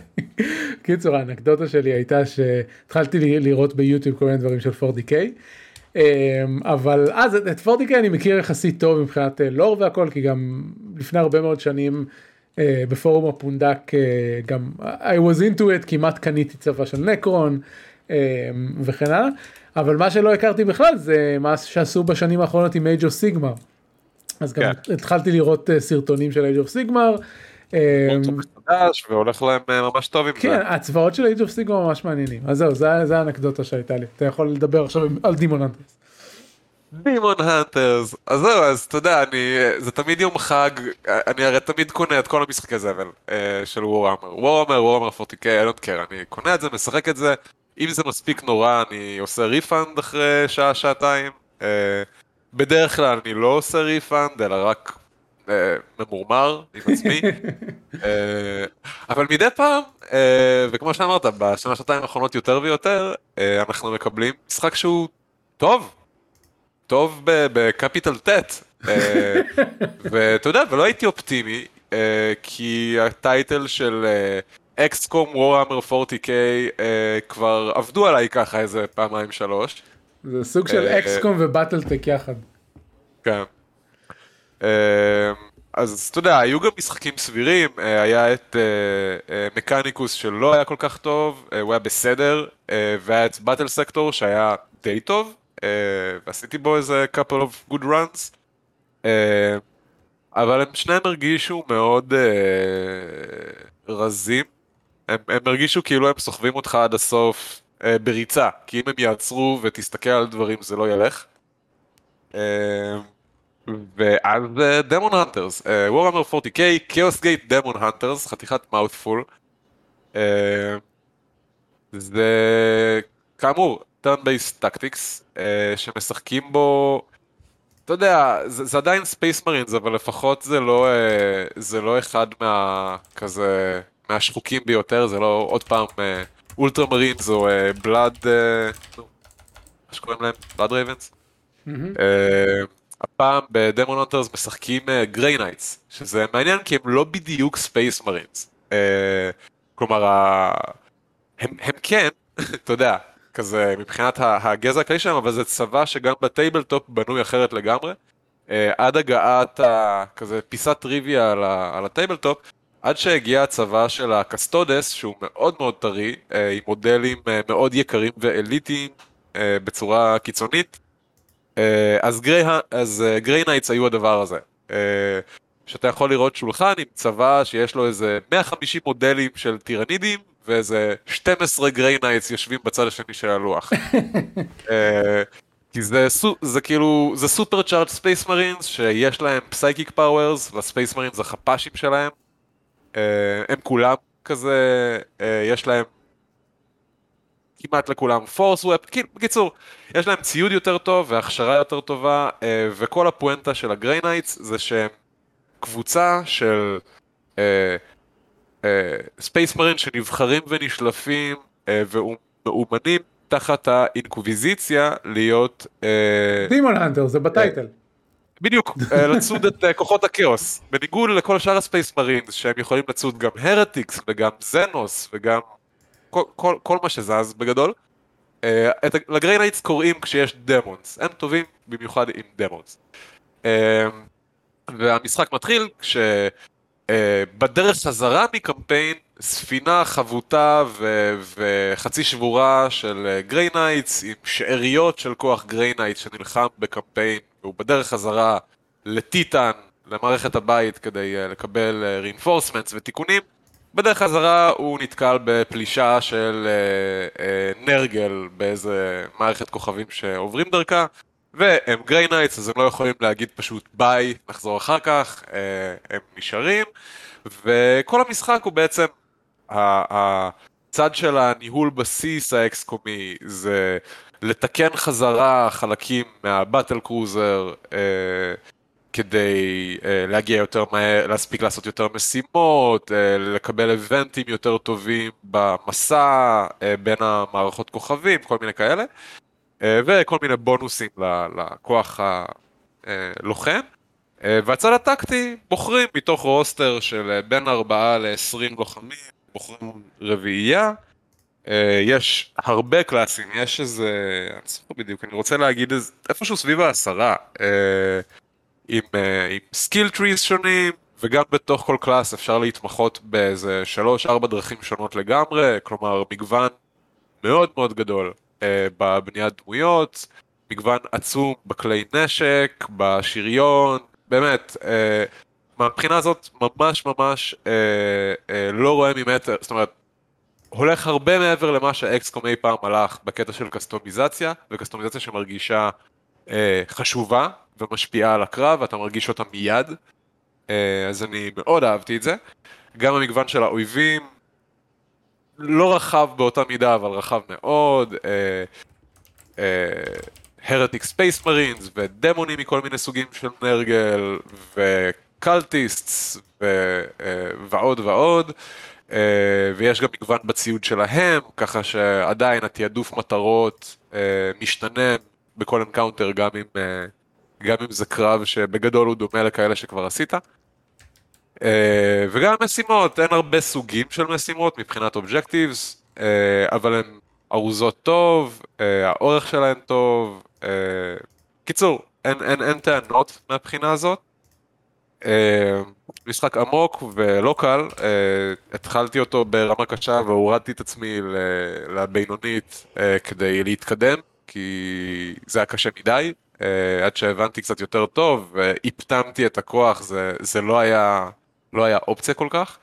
Speaker 1: קיצור האנקדוטה שלי הייתה שהתחלתי לראות ביוטיוב כל מיני דברים של 4DK. אמ, אבל אז את פורטיקה אני מכיר יחסית טוב מבחינת אה, לור והכל כי גם לפני הרבה מאוד שנים אה, בפורום הפונדק אה, גם I was into it כמעט קניתי צבא של נקרון אמ, וכן הלאה אבל מה שלא הכרתי בכלל זה מה שעשו בשנים האחרונות עם Age of Sigmar. אז גם כן. התחלתי לראות סרטונים של Age of Sigmar.
Speaker 2: והולך להם ממש טוב עם
Speaker 1: כן, זה. כן, הצבאות של Age of Sigmar ממש מעניינים. אז זהו, זה האנקדוטה שהייתה לי. אתה יכול לדבר עכשיו על
Speaker 2: Daemonhunters. Daemonhunters, אז זהו, אז אתה יודע, אני, זה תמיד יום חג, אני הרי תמיד קונה את כל המשחקי זבל אה, של Warhammer, Warhammer, Warhammer 40K, I don't care, אני קונה את זה, משחק את זה, אם זה מספיק נורא אני עושה refund אחרי שעה שעתיים. בדרך כלל אני לא עושה refund אלא רק ממורמר עם עצמי. אבל מדי פעם, וכמו שאמרת, בשנה שנתיים האחרונות יותר ויותר, אנחנו מקבלים משחק שהוא טוב. טוב ב capital טט. ואתה יודע, ולא הייתי אופטימי, כי ה title של אקסקום וורהמר 40K כבר עבדו עליי ככה איזה פעמיים שלוש.
Speaker 1: זה סוג של אקסקום ובטלטק יחד.
Speaker 2: כן. אז אתה יודע, היו גם משחקים סבירים, היה את מקניקוס שלא היה כל כך טוב, הוא היה בסדר, והיה את באטל סקטור שהיה די טוב, ועשיתי בו איזה couple of good runs, אבל הם שניהם הרגישו מאוד רזים, הם, הם הרגישו כאילו הם סוחבים אותך עד הסוף בריצה, כי אם הם יעצרו ותסתכל על דברים זה לא ילך. ואז דמון הנטרס, וורהמר 40K, כאוס גייט דמון הנטרס, חתיכת מאות'פול. זה כאמור, turn based tactics, uh, שמשחקים בו, אתה יודע, זה, זה עדיין Space Marines, אבל לפחות זה לא, uh, זה לא אחד מה... כזה, מהשחוקים ביותר, זה לא עוד פעם Ultra uh, Marines או Blood, uh, uh, מה שקוראים להם? Blood Ravens? Uh, הפעם ב Daemonhunters משחקים Grey uh, Knights, שזה מעניין כי הם לא בדיוק Space Marines. Uh, כלומר. הם, הם כן, אתה יודע, כזה מבחינת הגזע הכללי שלהם, אבל זה צבא שגם ב tabletop בנוי אחרת לגמרי. Uh, עד הגעת ה... כזה פיסת טריוויה על, ה... על ה tabletop, עד שהגיע הצבא של ה Custodes, שהוא מאוד מאוד טרי, uh, עם מודלים uh, מאוד יקרים ואליטיים uh, בצורה קיצונית. אה, אז Grey, אז Grey Knights היו הדבר הזה. אה, שאתה יכול לראות שולחן עם צבא שיש לו איזה 150 מודלים של טירנידים ואיזה 12 Grey Knights יושבים בצד השני של הלוח. אה, כי זה, זה כאילו, זה supercharged Space Marines שיש להם psychic powers וה Space Marines זה חפ"שים שלהם. הם כולם כזה, יש להם כמעט לכולם force weapon, כאילו, בקיצור, יש להם ציוד יותר טוב והכשרה יותר טובה, אה, וכל הפואנטה של ה Grey Knights זה שהם קבוצה של Space uh, Marine uh, שנבחרים ונשלפים uh, ומאומנים תחת האינקוויזיציה להיות...
Speaker 1: Daemon hunter, זה ב title.
Speaker 2: בדיוק, לצוד את כוחות הכאוס. בניגוד לכל שאר ה Space Marines שהם יכולים לצוד גם heretics וגם xenos וגם כל, כל, כל מה שזז בגדול. Uh, את, ל Grey Knights קוראים כשיש daemons, הם טובים במיוחד עם daemons. Uh, והמשחק מתחיל כשבדרך uh, חזרה מקמפיין ספינה חבוטה ו- וחצי שבורה של Grey Knights עם שאריות של כוח Grey Knights שנלחם בקמפיין והוא בדרך חזרה ל Titan, למערכת הבית כדי לקבל reinforcements ותיקונים בדרך חזרה הוא נתקל בפלישה של אה, אה, Nurgle באיזה מערכת כוכבים שעוברים דרכה והם Grey Knights אז הם לא יכולים להגיד פשוט ביי, נחזור אחר כך, אה, הם נשארים וכל המשחק הוא בעצם הצד של הניהול בסיס ה XCOM י זה לתקן חזרה חלקים מה battle cruiser אה, כדי uh, להגיע יותר מהר, להספיק לעשות יותר משימות, uh, לקבל איבנטים יותר טובים במסע uh, בין המערכות כוכבים, כל מיני כאלה, uh, וכל מיני בונוסים לכוח הלוחם. Uh, והצד הטקטי בוחרים מתוך roster של בין 4 ל-20 לוחמים, בוחרים רביעייה. יש הרבה קלאסים, יש איזה, אני אספר בדיוק, אני רוצה להגיד איזה, איפשהו סביב העשרה. עם, uh, עם skill trees שונים, וגם בתוך כל class אפשר להתמחות באיזה 3-4 דרכים שונות לגמרי, כלומר מגוון מאוד מאוד גדול uh, בבניית דמויות, מגוון עצום בכלי נשק, בשריון, באמת, uh, מהבחינה הזאת ממש ממש uh, uh, לא רואה ממטר, זאת אומרת, הולך הרבה מעבר למה שהאקסקום אי פעם הלך בקטע של קסטומיזציה, וקסטומיזציה שמרגישה uh, חשובה ומשפיעה על הקרב, ואתה מרגיש אותה מיד. אה, אז אני מאוד אהבתי את זה. גם המגוון של האויבים, לא רחב באותה מידה, אבל רחב מאוד. heretic Space Marines, ודמונים מכל מיני סוגים של Nurgle, ו cultists, ועוד ועוד. ויש גם מגוון בציוד שלהם, ככה שעדיין התעדוף מטרות משתנה בכל encounter, גם אם, גם אם זה קרב שבגדול הוא דומה לכאלה שכבר עשית. וגם משימות, אין הרבה סוגים של משימות מבחינת אובג'קטיבס, אבל הן ארוזות טוב, האורך שלהן טוב, קיצור, אין, אין, אין טענות מהבחינה הזאת. משחק עמוק ולא קל, התחלתי אותו ברמה קשה והורדתי את עצמי לבינונית כדי להתקדם, כי זה היה קשה מדי, עד שהבנתי קצת יותר טוב והפתמתי את הכוח, זה, זה לא היה, לא היה אופציה כל כך.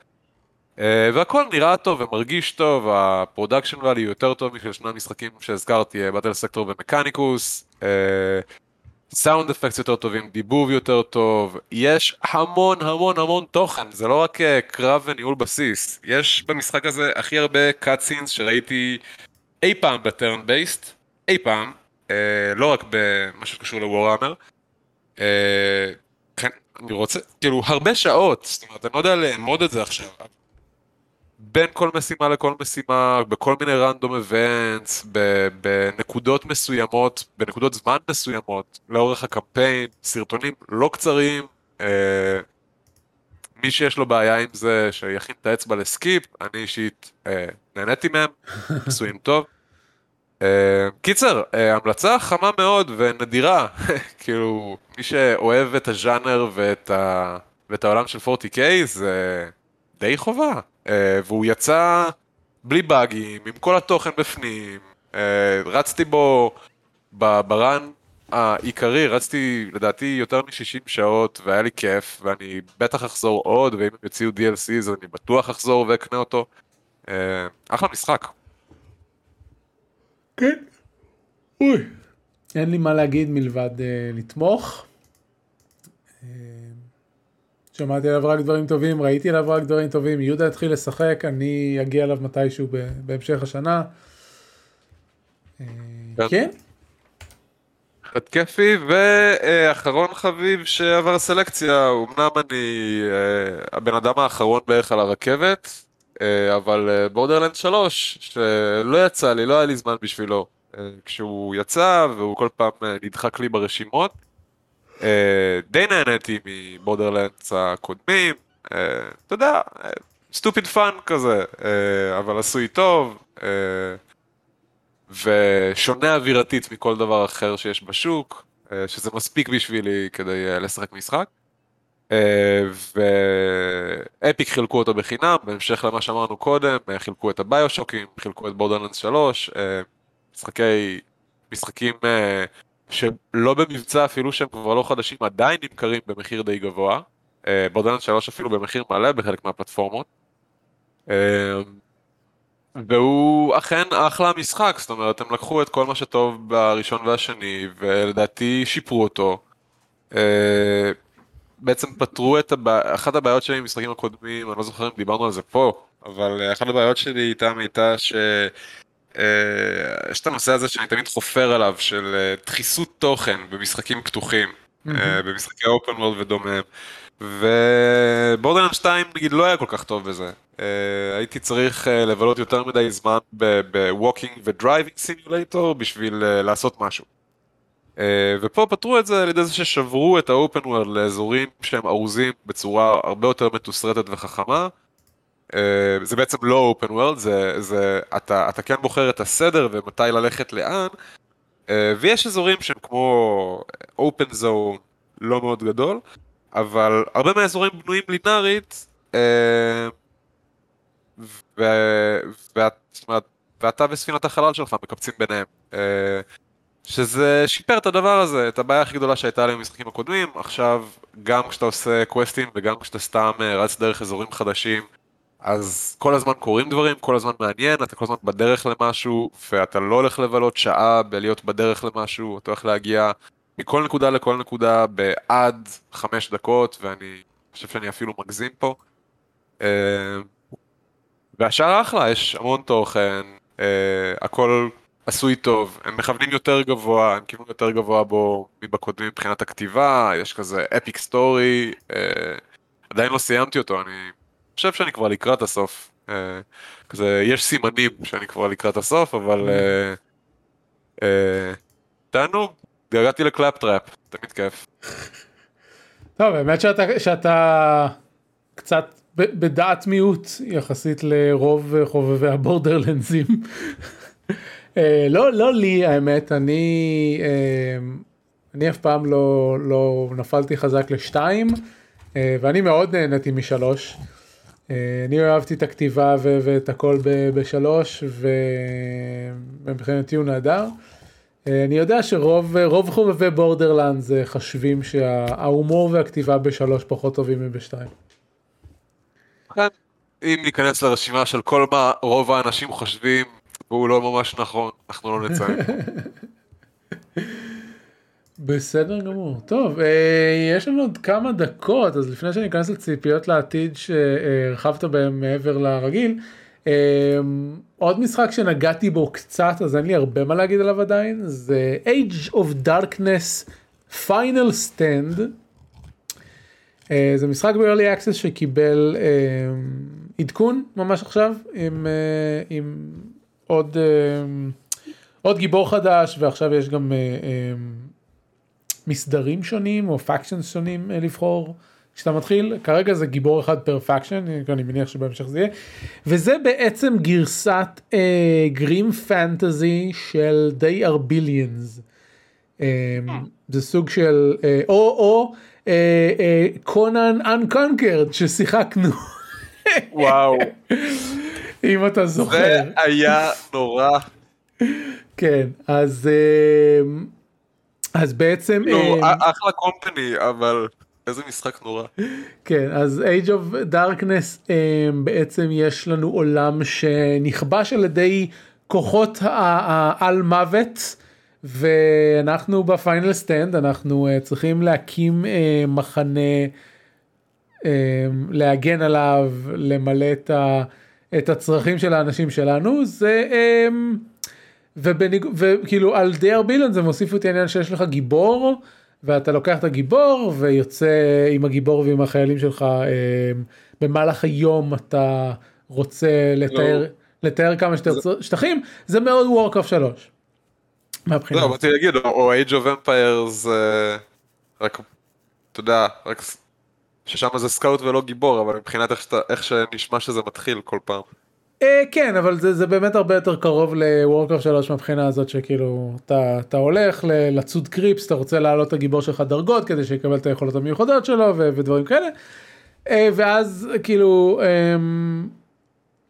Speaker 2: והכל נראה טוב ומרגיש טוב, ה production value יותר טוב משל שני המשחקים שהזכרתי, Battle Sector ו Mechanicus, sound effect יותר טובים, דיבוב יותר טוב, יש המון המון המון תוכן, זה לא רק קרב וניהול בסיס, יש במשחק הזה הכי הרבה cutscenes שראיתי אי פעם ב turn based, אי פעם, לא רק במה שקשור ל Warhammer. כן, אני רוצה, כאילו, הרבה שעות, זאת אומרת, אני לא יודע לאמוד את זה עכשיו, בין כל משימה לכל משימה, בכל מיני רנדום אבנטס, בנקודות מסוימות, בנקודות זמן מסוימות, לאורך הקמפיין, סרטונים לא קצרים. אה, מי שיש לו בעיה עם זה, שיכין את האצבע לסקיפ, אני אישית אה, נהניתי מהם, עשויים טוב. אה, קיצר, אה, המלצה חמה מאוד ונדירה, כאילו, מי שאוהב את הז'אנר ואת, ה... ואת העולם של 40K זה די חובה. Uh, והוא יצא בלי באגים, עם כל התוכן בפנים, רצתי בו ברן העיקרי, רצתי לדעתי יותר מ-60 שעות והיה לי כיף ואני בטח אחזור עוד ואם הם יוציאו DLC אז אני בטוח אחזור ואקנה אותו. אחלה משחק.
Speaker 1: כן. אוי. אין לי מה להגיד מלבד uh, לתמוך. Uh, שמעתי עליו רק דברים טובים, ראיתי עליו רק דברים טובים, יהודה התחיל לשחק, אני אגיע אליו מתישהו בהמשך השנה. כן. כן.
Speaker 2: התקפי, ואחרון חביב שעבר סלקציה, אמנם אני אה, הבן אדם האחרון בערך על הרכבת, אה, אבל Borderlands 3, שלא יצא לי, לא היה לי זמן בשבילו. אה, כשהוא יצא והוא כל פעם נדחק לי ברשימות, אה, די נהניתי מ Borderlands הקודמים, אה, אתה יודע, stupid fun כזה, אה, אבל עשוי טוב, ושונה אווירתית מכל דבר אחר שיש בשוק, שזה מספיק בשבילי כדי לשחק משחק. ואפיק חילקו אותו בחינם, בהמשך למה שאמרנו קודם, חילקו את הביושוקים, חילקו את בורדרלנדס 3, משחקי, משחקים שלא במבצע אפילו שהם כבר לא חדשים עדיין נמכרים במחיר די גבוה. בורדרלנד 3 אפילו במחיר מלא בחלק מהפלטפורמות. אה, והוא אכן אחלה משחק, זאת אומרת הם לקחו את כל מה שטוב בראשון והשני ולדעתי שיפרו אותו. אה, בעצם פתרו את הבע... אחת הבעיות שלי עם משחקים הקודמים, אני לא זוכר אם דיברנו על זה פה, אבל אחת הבעיות שלי איתם הייתה ש... אה, יש את הנושא הזה שאני תמיד חופר עליו, של אה, דחיסות תוכן במשחקים פתוחים, אה, במשחקי open world ודומיהם. ו Borderlands 2 נגיד לא היה כל כך טוב בזה. הייתי צריך לבלות יותר מדי זמן ב walking ו driving simulator בשביל לעשות משהו. ופה פתרו את זה על ידי זה ששברו את האופן וורד לאזורים שהם ארוזים בצורה הרבה יותר מתוסרטת וחכמה. אה, זה בעצם לא אופן וורלד, זה, זה, אתה, אתה כן בוחר את הסדר ומתי ללכת לאן, אה, ויש אזורים שהם כמו אופן זון לא מאוד גדול, אבל הרבה מהאזורים בנויים לינארית, אה, ואתה וספינת החלל שלך מקפצים ביניהם. שזה שיפר את הדבר הזה, את הבעיה הכי גדולה שהייתה לי במשחקים הקודמים, עכשיו גם כשאתה עושה קווסטים וגם כשאתה סתם רץ דרך אזורים חדשים, אז כל הזמן קורים דברים, כל הזמן מעניין, אתה כל הזמן בדרך למשהו, ואתה לא הולך לבלות שעה בלהיות בדרך למשהו, אתה הולך להגיע מכל נקודה לכל נקודה בעד חמש דקות, ואני חושב שאני אפילו מגזים פה. אה, והשאר אחלה, יש המון תוכן, אה, הכל עשוי טוב, הם מכוונים יותר גבוה, הם כיוונו יותר גבוה בו מבקודמים מבחינת הכתיבה, יש כזה epic story, אה, עדיין לא סיימתי אותו, אני חושב שאני כבר לקראת הסוף. אה, כזה, יש סימנים שאני כבר לקראת הסוף, אבל... Mm. אה, אה, תענוג, התגעגעתי ל Claptrap, תמיד כיף.
Speaker 1: טוב, האמת שאתה, שאתה קצת בדעת מיעוט יחסית לרוב חובבי הבורדרלנדסים. אה, לא, לא לי האמת, אני, אה, אני אף פעם לא, לא נפלתי חזק לשתיים, אה, ואני מאוד נהניתי משלוש. אני אהבתי את הכתיבה ואת הכל בשלוש, ומבחינתי הוא נהדר. אני יודע שרוב חובבי בורדרלנד חושבים שההומור והכתיבה בשלוש פחות טובים מבשתיים.
Speaker 2: אם ניכנס לרשימה של כל מה רוב האנשים חושבים, והוא לא ממש נכון, אנחנו לא נציין.
Speaker 1: בסדר גמור. טוב, אה, יש לנו עוד כמה דקות, אז לפני שאני אכנס לציפיות לעתיד שהרחבת בהם מעבר לרגיל, אה, עוד משחק שנגעתי בו קצת, אז אין לי הרבה מה להגיד עליו עדיין, זה Age of Darkness Final Stand. אה, זה משחק ב-early access שקיבל עדכון ממש עכשיו, עם, עם עוד, אה, עוד גיבור חדש ועכשיו יש גם אה, אה, מסדרים שונים או פאקשנס שונים לבחור. כשאתה מתחיל כרגע זה גיבור אחד per faction אני מניח שבהמשך זה יהיה וזה בעצם גרסת grim fantasy של They Are Billions זה סוג של או או Conan Unconquered ששיחקנו.
Speaker 2: וואו.
Speaker 1: אם אתה זוכר.
Speaker 2: זה היה נורא.
Speaker 1: כן, אז אמ, אז בעצם...
Speaker 2: לא, אחלה company, אבל איזה משחק נורא.
Speaker 1: כן, אז Age of Darkness אמ, בעצם יש לנו עולם שנכבש על ידי כוחות העל מוות. ואנחנו ב final stand אנחנו uh, צריכים להקים uh, מחנה uh, להגן עליו למלא את ה... את הצרכים של האנשים שלנו זה אמ, ובניג... וכאילו על They Are Billions זה מוסיף את העניין שיש לך גיבור ואתה לוקח את הגיבור ויוצא עם הגיבור ועם החיילים שלך אמ, במהלך היום אתה רוצה לטהר לא. לטהר כמה שיותר זה... שטחים זה מאוד Warcraft 3.
Speaker 2: מהבחינה. לא, באתי להגיד או Age of Empires רק אתה יודע רק ששם זה scout ולא גיבור, אבל מבחינת איך, שאתה, איך שנשמע שזה מתחיל כל פעם.
Speaker 1: אה, כן, אבל זה, זה באמת הרבה יותר קרוב לוורקאפ 3 מבחינה הזאת שכאילו אתה, אתה הולך לצוד קריפס, אתה רוצה להעלות את הגיבור שלך דרגות כדי שיקבל את היכולות המיוחדות שלו ו, ודברים כאלה. אה, ואז כאילו אה,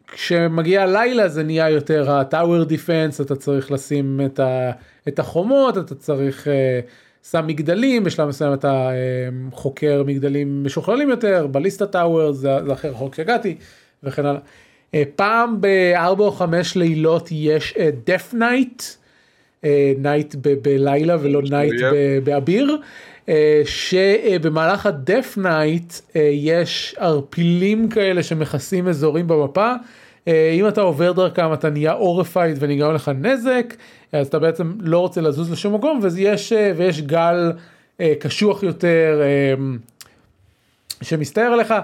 Speaker 1: כשמגיע הלילה זה נהיה יותר הטאוור דיפנס, אתה צריך לשים את, ה, את החומות, אתה צריך... אה, שם מגדלים, בשלב מסוים אתה אה, חוקר מגדלים משוכללים יותר, בליסטה טאוור, זה, זה אחר רחוק שהגעתי, וכן הלאה. אה, פעם בארבע או חמש לילות יש death night, night כלילה ולא knight כאביר. שבמהלך ה death night יש ערפילים כאלה שמכסים אזורים במפה. אם אתה עובר דרכם אתה נהיה horrified ונגרם לך נזק. אז אתה בעצם לא רוצה לזוז לשום מקום ויש, אה, ויש גל אה, קשוח יותר אה, שמסתער עליך.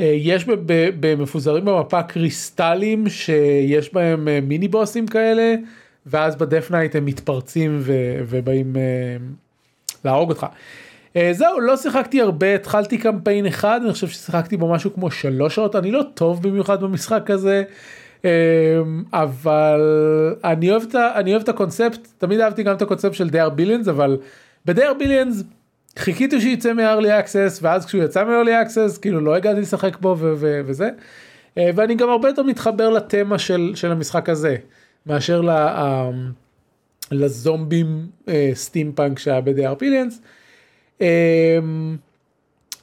Speaker 1: יש מפוזרים במפה קריסטלים שיש בהם מיני בוסים כאלה ואז ב death night הם מתפרצים ובאים להרוג אותך. זהו לא שיחקתי הרבה התחלתי קמפיין אחד אני חושב ששיחקתי בו משהו כמו שלוש שעות אני לא טוב במיוחד במשחק הזה. אמ, אבל אני אוהב, את, אני אוהב את הקונספט, תמיד אהבתי גם את הקונספט של They Are Billions, אבל ב They Are Billions חיכיתי שיצא מ-early ואז כשהוא יצא מ-early כאילו לא הגעתי לשחק בו ו- ו- וזה. אה, ואני גם הרבה יותר מתחבר לתמה של, של המשחק הזה, מאשר ל, uh, לזומבים סטימפאנק שהיה ב They Are Billions. Um,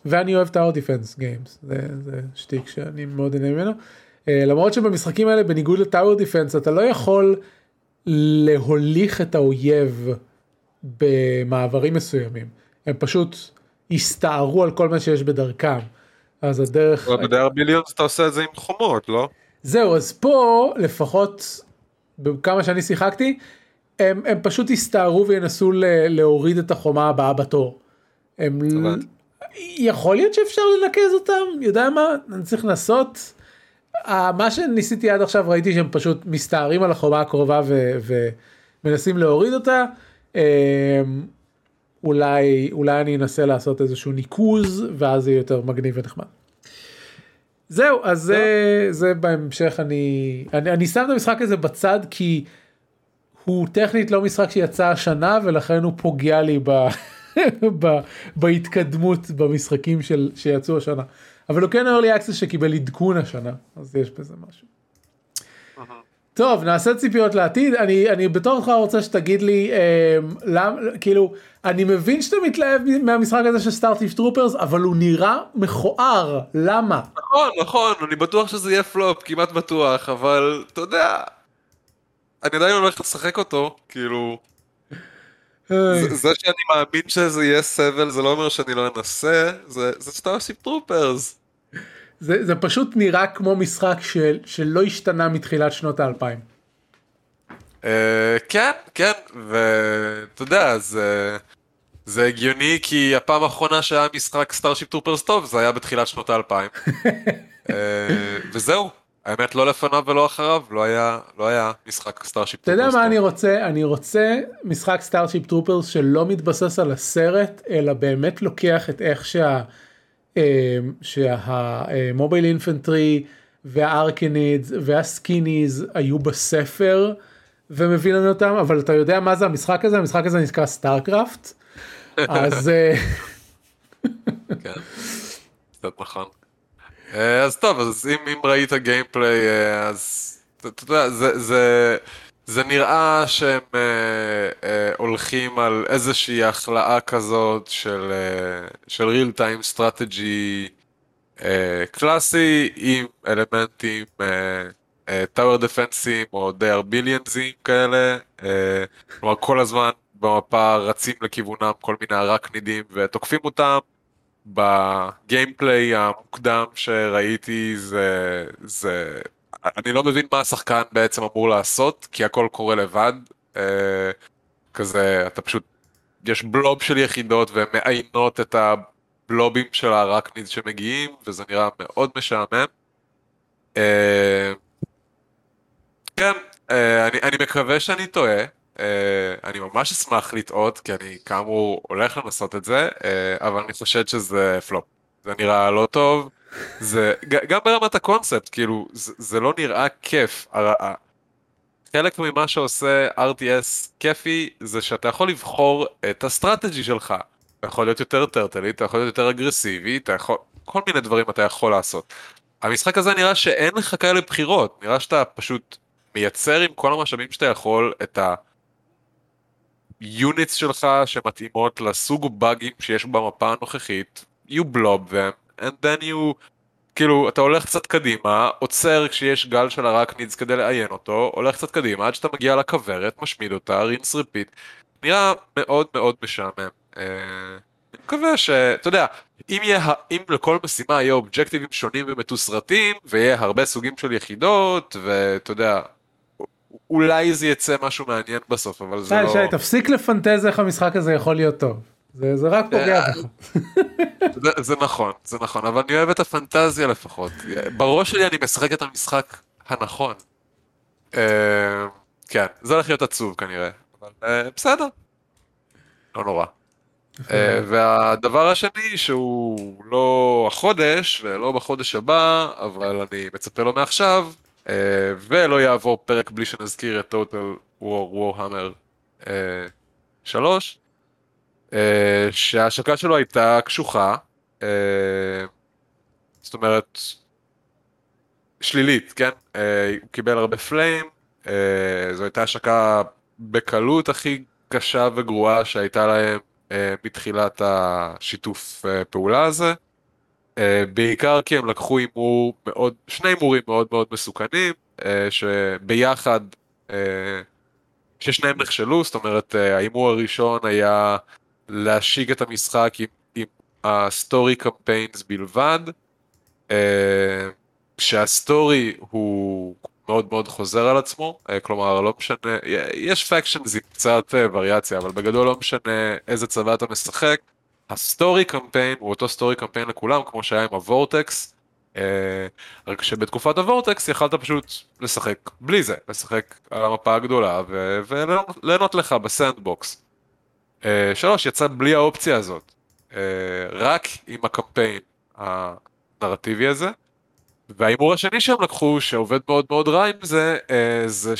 Speaker 1: ואני אוהב את ה horde defense games, זה, זה שטיק שאני מאוד נהנה ממנו. אה, למרות שבמשחקים האלה בניגוד ל tower defense אתה לא יכול להוליך את האויב במעברים מסוימים הם פשוט הסתערו על כל מה שיש בדרכם אז הדרך
Speaker 2: בדייר ביליונס אתה עושה את זה עם חומות לא?
Speaker 1: זהו, אז פה לפחות בכמה שאני שיחקתי, הם, הם פשוט יסתערו וינסו ל, להוריד את החומה הבאה בתור. הם... יכול להיות שאפשר לנקז אותם, יודע מה, אני צריך לנסות. מה שניסיתי עד עכשיו ראיתי שהם פשוט מסתערים על החומה הקרובה ומנסים להוריד אותה. אמ, אולי אולי אני אנסה לעשות איזשהו ניקוז ואז זה יהיה יותר מגניב ונחמד. זהו אז זה, זה בהמשך אני, אני אני שם את המשחק הזה בצד כי הוא טכנית לא משחק שיצא השנה ולכן הוא פוגע לי ב, בהתקדמות במשחקים של שיצאו השנה אבל הוא כן early access שקיבל עדכון השנה אז יש בזה משהו. טוב נעשה ציפיות לעתיד אני אני בתור אותך רוצה שתגיד לי אה, למה כאילו אני מבין שאתה מתלהב מהמשחק הזה של Starship Troopers אבל הוא נראה מכוער למה
Speaker 2: נכון נכון אני בטוח שזה יהיה פלופ כמעט בטוח אבל אתה יודע. אני עדיין הולך לשחק אותו כאילו. זה, זה שאני מאמין שזה יהיה סבל זה לא אומר שאני לא אנסה זה Starship Troopers.
Speaker 1: זה, זה פשוט נראה כמו משחק של, שלא השתנה מתחילת שנות האלפיים.
Speaker 2: Uh, כן, כן, ואתה יודע, זה, זה הגיוני כי הפעם האחרונה שהיה משחק Starship Troopers טוב זה היה בתחילת שנות האלפיים. uh, וזהו, האמת לא לפניו ולא אחריו, לא היה, לא היה משחק
Speaker 1: Starship Troopers. אתה יודע מה אני רוצה? אני רוצה משחק Starship Troopers שלא מתבסס על הסרט, אלא באמת לוקח את איך שה... שה mobile infantry וה Arachnids וה Skinnies היו בספר ומביא לנו אותם אבל אתה יודע מה זה המשחק הזה המשחק הזה נקרא StarCraft אז אה,
Speaker 2: כן, קצת נכון. אה, אז טוב אז אם, אם ראית gameplay אה, אז אתה יודע זה זה זה נראה שהם אה, אה, הולכים על איזושהי הכלאה כזאת של, אה, של real time strategy אה, קלאסי עם אלמנטים אה, אה, tower defenseים או די ביליאנזים כאלה, אה, כלומר כל הזמן במפה רצים לכיוונם כל מיני ארקנידים ותוקפים אותם. בגיימפליי המוקדם שראיתי זה, זה אני לא מבין מה השחקן בעצם אמור לעשות, כי הכל קורה לבד. אה, כזה, אתה פשוט, יש בלוב של יחידות והן מעיינות את הבלובים של הארקניד שמגיעים, וזה נראה מאוד משעמם. אה, כן, אה, אני, אני מקווה שאני טועה. Uh, אני ממש אשמח לטעות כי אני כאמור הולך לנסות את זה uh, אבל אני חושד שזה פלופ זה נראה לא טוב זה גם ברמת הקונספט כאילו זה, זה לא נראה כיף. חלק ממה שעושה RTS כיפי זה שאתה יכול לבחור את ה strategy שלך. אתה יכול להיות יותר turtly, אתה יכול להיות יותר אגרסיבי, אתה יכול... כל מיני דברים אתה יכול לעשות. המשחק הזה נראה שאין לך כאלה בחירות, נראה שאתה פשוט מייצר עם כל המשאבים שאתה יכול את ה units שלך שמתאימות לסוג באגים שיש במפה הנוכחית, you blob them and then you, כאילו, אתה הולך קצת קדימה, עוצר כשיש גל של ה Arachnids כדי לאיין אותו, הולך קצת קדימה עד שאתה מגיע לכוורת, משמיד אותה, rinse repeat. נראה מאוד מאוד משעמם. אה, אני מקווה ש... אתה יודע, אם, יהיה, אם לכל משימה יהיה אובג'קטיבים שונים ומתוסרטים, ויהיה הרבה סוגים של יחידות, ואתה יודע, אולי זה יצא משהו מעניין בסוף, אבל זה לא...
Speaker 1: שי, תפסיק לפנטז איך המשחק הזה יכול להיות טוב. זה, זה רק פוגע
Speaker 2: בך. זה, זה נכון, זה נכון, אבל אני אוהב את הפנטזיה לפחות. בראש שלי אני משחק את המשחק הנכון. אה, כן, זה הולך להיות עצוב כנראה, אבל אה, בסדר. לא נורא. אה, והדבר השני שהוא לא החודש ולא בחודש הבא, אבל אני מצפה לו מעכשיו, ולא יעבור פרק בלי שנזכיר את Total War Warhammer 3, אה, שההשקה שלו הייתה קשוחה, uh, זאת אומרת, שלילית, כן? Uh, הוא קיבל הרבה פליים, uh, זו הייתה השקה בקלות הכי קשה וגרועה שהייתה להם uh, מתחילת השיתוף uh, פעולה הזה. Uh, בעיקר כי הם לקחו הימור מאוד, שני הימורים מאוד מאוד מסוכנים, uh, שביחד, uh, ששניהם נכשלו, זאת אומרת ההימור הראשון היה להשיג את המשחק עם, עם ה story campaigns בלבד, uh, שה story הוא מאוד מאוד חוזר על עצמו, כלומר לא משנה, יש factions עם קצת וריאציה, אבל בגדול לא משנה איזה צבא אתה משחק, ה story campaign הוא אותו story campaign לכולם, כמו שהיה עם ה Vortex, רק שבתקופת ה Vortex יכלת פשוט לשחק בלי זה, לשחק על המפה הגדולה וליהנות לך ב sandbox. שלוש, יצא בלי האופציה הזאת, רק עם הקמפיין הנרטיבי הזה. וההימור השני שהם לקחו, שעובד מאוד מאוד רע עם זה, זה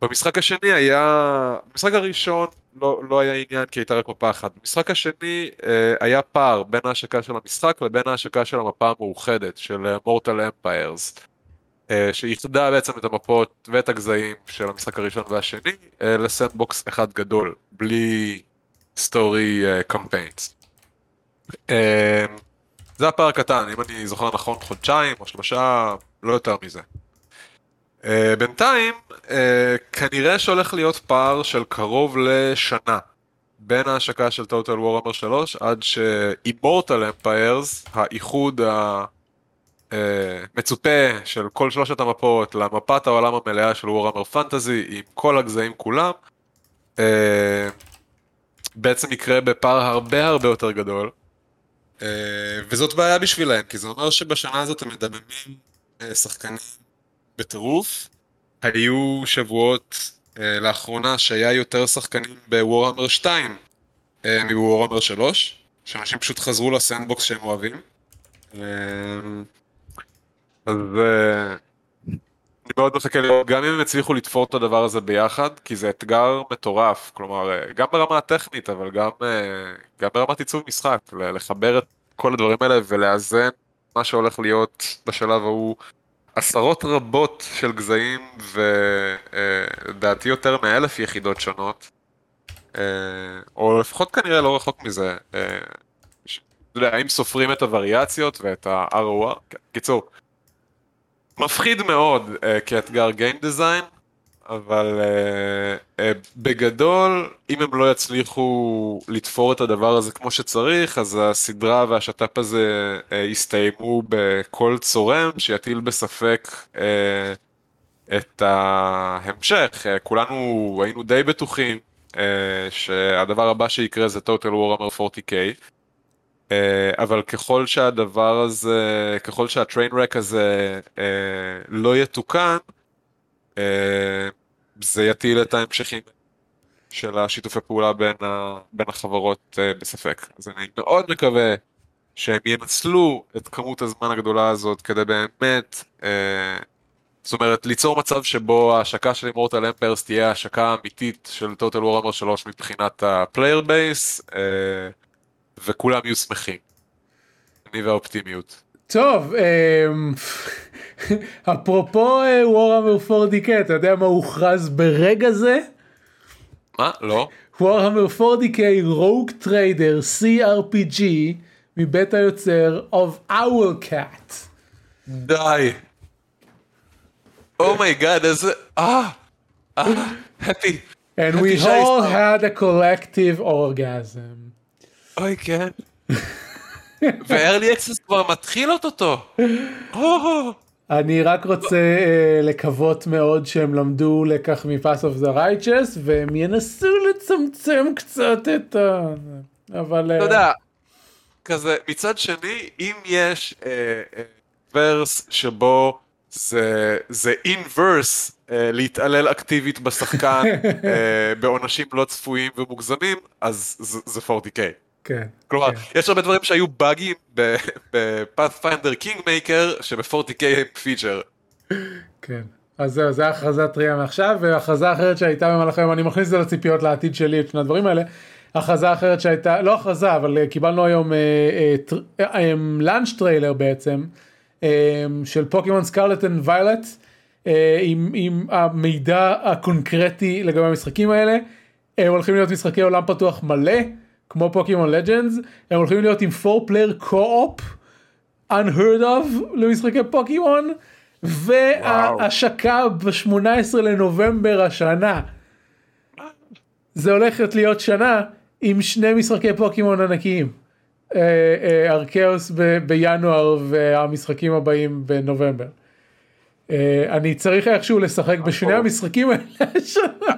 Speaker 2: שבמשחק השני היה, במשחק הראשון לא, לא היה עניין כי הייתה רק מפה אחת. במשחק השני אה, היה פער בין ההשקה של המשחק לבין ההשקה של המפה המאוחדת, של מורטל אמפיירס, אה, שאיחדה בעצם את המפות ואת הגזעים של המשחק הראשון והשני אה, ל sandbox אחד גדול, בלי story campaigns. אה, זה הפער הקטן, אם אני זוכר נכון חודשיים או שלושה, לא יותר מזה. Uh, בינתיים, כנראה שהולך להיות פער של קרוב לשנה בין ההשקה של Total Warhammer 3 עד ש-Immortal Empires, האיחוד המצופה uh, של כל שלושת המפות למפת העולם המלאה של Warhammer Fantasy עם כל הגזעים כולם, uh, בעצם יקרה בפער הרבה הרבה יותר גדול. וזאת בעיה בשבילם, כי זה אומר שבשנה הזאת הם מדממים שחקנים בטירוף. היו שבועות אה, לאחרונה שהיה יותר שחקנים בוורהמר 2 אה, מבוורהמר 3, שאנשים פשוט חזרו לסנדבוקס שהם אוהבים. אה, אז אה, אני מאוד מחכה לראות, גם אם הם הצליחו לתפור את הדבר הזה ביחד, כי זה אתגר מטורף, כלומר, אה, גם ברמה הטכנית, אבל גם, אה, גם ברמת עיצוב משחק, לחבר את כל הדברים האלה ולאזן מה שהולך להיות בשלב ההוא עשרות רבות של גזעים ולדעתי יותר מאלף יחידות שונות, אה, או לפחות כנראה לא רחוק מזה. אה, האם סופרים את הווריאציות ואת ה-ROR? קיצור, מפחיד מאוד אה, כאתגר Game Design, אבל uh, uh, בגדול, אם הם לא יצליחו לתפור את הדבר הזה כמו שצריך, אז הסדרה והשת"פ הזה uh, יסתיימו בקול צורם שיטיל בספק uh, את ההמשך. Uh, כולנו היינו די בטוחים uh, שהדבר הבא שיקרה זה Total Warhammer 40K. Uh, אבל ככל שהדבר הזה, ככל שה train wreck הזה uh, לא יתוקן, uh, זה יטיל את ההמשכים של השיתופי פעולה בין, ה, בין החברות uh, בספק. אז אני מאוד מקווה שהם ינצלו את כמות הזמן הגדולה הזאת כדי באמת, uh, זאת אומרת, ליצור מצב שבו ההשקה של Immortal Empires תהיה השקה אמיתית של Total Warhammer 3 מבחינת ה player base, uh, וכולם יהיו שמחים. אני והאופטימיות.
Speaker 1: טוב, אמ, אפרופו Warhammer 40K, אתה יודע מה הוכרז ברגע זה?
Speaker 2: מה? לא.
Speaker 1: Warhammer 40K Rogue Trader CRPG מבית היוצר of Owlcat.
Speaker 2: די. oh my god, איזה... אה! אה! happy.
Speaker 1: And we all had a collective orgasm.
Speaker 2: אוי כן. ו early access כבר מתחיל אוטוטו.
Speaker 1: אני רק רוצה uh, לקוות מאוד שהם למדו לקח מ Path of the Righteous והם ינסו לצמצם קצת את ה... אבל...
Speaker 2: אתה uh... יודע, כזה, מצד שני, אם יש ורס uh, שבו זה, זה אינברס להתעלל אקטיבית בשחקן בעונשים לא צפויים ומוגזמים, אז זה, זה 40K.
Speaker 1: כן.
Speaker 2: כלומר,
Speaker 1: כן.
Speaker 2: יש הרבה דברים שהיו באגים ב-Pathfinder Kingmaker שב-40K הם פיצ'ר.
Speaker 1: כן. אז זהו, זה הכרזה טריה מעכשיו, והכרזה אחרת שהייתה במהלך היום, אני מכניס את זה לציפיות לעתיד שלי, את שני הדברים האלה. הכרזה אחרת שהייתה, לא הכרזה, אבל אה, קיבלנו היום launch אה, trailer בעצם, אה, של Pokémon Scarlet and Violet, עם המידע הקונקרטי לגבי המשחקים האלה. הם הולכים להיות משחקי עולם פתוח מלא. כמו Pokémon Legends, הם הולכים להיות עם 4 player co-op, unheard of למשחקי פוקימון, וההשקה ב-18 לנובמבר השנה. זה הולכת להיות שנה עם שני משחקי פוקימון ענקיים. ארקיאוס בינואר והמשחקים הבאים בנובמבר. אני צריך איכשהו לשחק בשני המשחקים האלה השנה.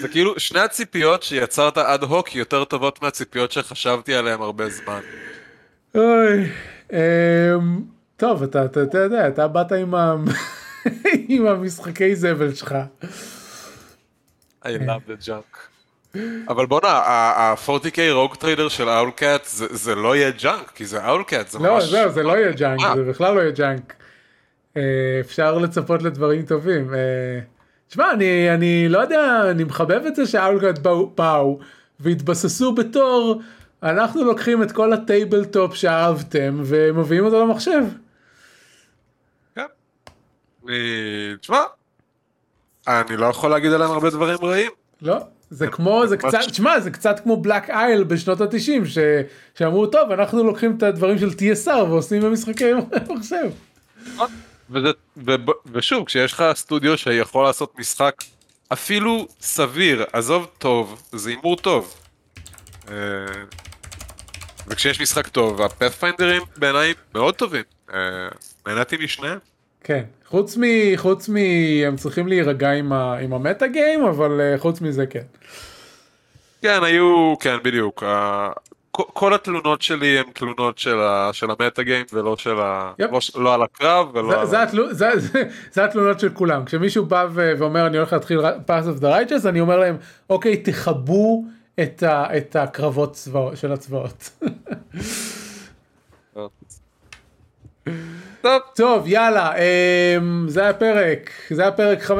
Speaker 2: זה כאילו שני הציפיות שיצרת אד הוק יותר טובות מהציפיות שחשבתי עליהן הרבה זמן.
Speaker 1: אוי, אמ, טוב אתה אתה יודע אתה באת עם המשחקי זבל שלך.
Speaker 2: I love the jank. אבל בואנה, ה-40K Rogue Trader של Owlcat זה לא יהיה jank, כי זה Owlcat, זה
Speaker 1: לא, ממש... לא, זה לא יהיה jank, זה בכלל לא יהיה jank. אה, אפשר לצפות לדברים טובים. תשמע, אה, אני, אני לא יודע, אני מחבב את זה ש Owlcat באו והתבססו בתור, אנחנו לוקחים את כל ה tabletop שאהבתם ומביאים אותו למחשב.
Speaker 2: כן. תשמע, אני לא יכול להגיד עליהם הרבה דברים רעים.
Speaker 1: לא, זה כמו, זה קצת, תשמע, זה קצת כמו בלק אייל בשנות התשעים, שאמרו, טוב, אנחנו לוקחים את הדברים של TSR ועושים במשחקי מחשב.
Speaker 2: ושוב, כשיש לך סטודיו שיכול לעשות משחק אפילו סביר, עזוב טוב, זה הימור טוב. אה, וכשיש משחק טוב, הפאת'פיינדרים בעיניי מאוד טובים. אה, נהניתי משניהם.
Speaker 1: כן, חוץ מ... חוץ מ... הם צריכים להירגע עם, ה... עם ה meta game, אבל uh, חוץ מזה כן.
Speaker 2: כן, היו, כן, בדיוק. כל התלונות שלי הן תלונות של, ה... של ה meta game ולא של ה... Yep. לא, לא על הקרב ולא זה,
Speaker 1: על... זה, התלו... זה, זה, זה התלונות של כולם. כשמישהו בא ו... ואומר אני הולך להתחיל Path of the Righteous, אני אומר להם, אוקיי, תכבו את, ה... את הקרבות צבא... של הצבאות. טוב. טוב יאללה אמ, זה היה פרק זה היה פרק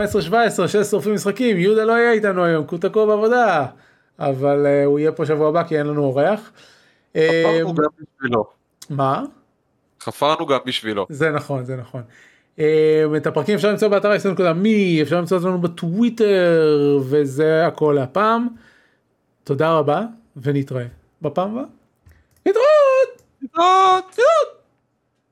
Speaker 1: 15-17 של שורפים משחקים יהודה לא יהיה איתנו היום כי הוא תקוע בעבודה אבל uh, הוא יהיה פה שבוע הבא כי אין לנו אורח.
Speaker 2: חפרנו אמ, גם בשבילו.
Speaker 1: מה?
Speaker 2: חפרנו גם בשבילו.
Speaker 1: זה נכון זה נכון. Um, את הפרקים אפשר למצוא באתר מי אפשר למצוא אותנו בטוויטר וזה הכל הפעם. תודה רבה ונתראה בפעם הבאה. להתראות! להתראות!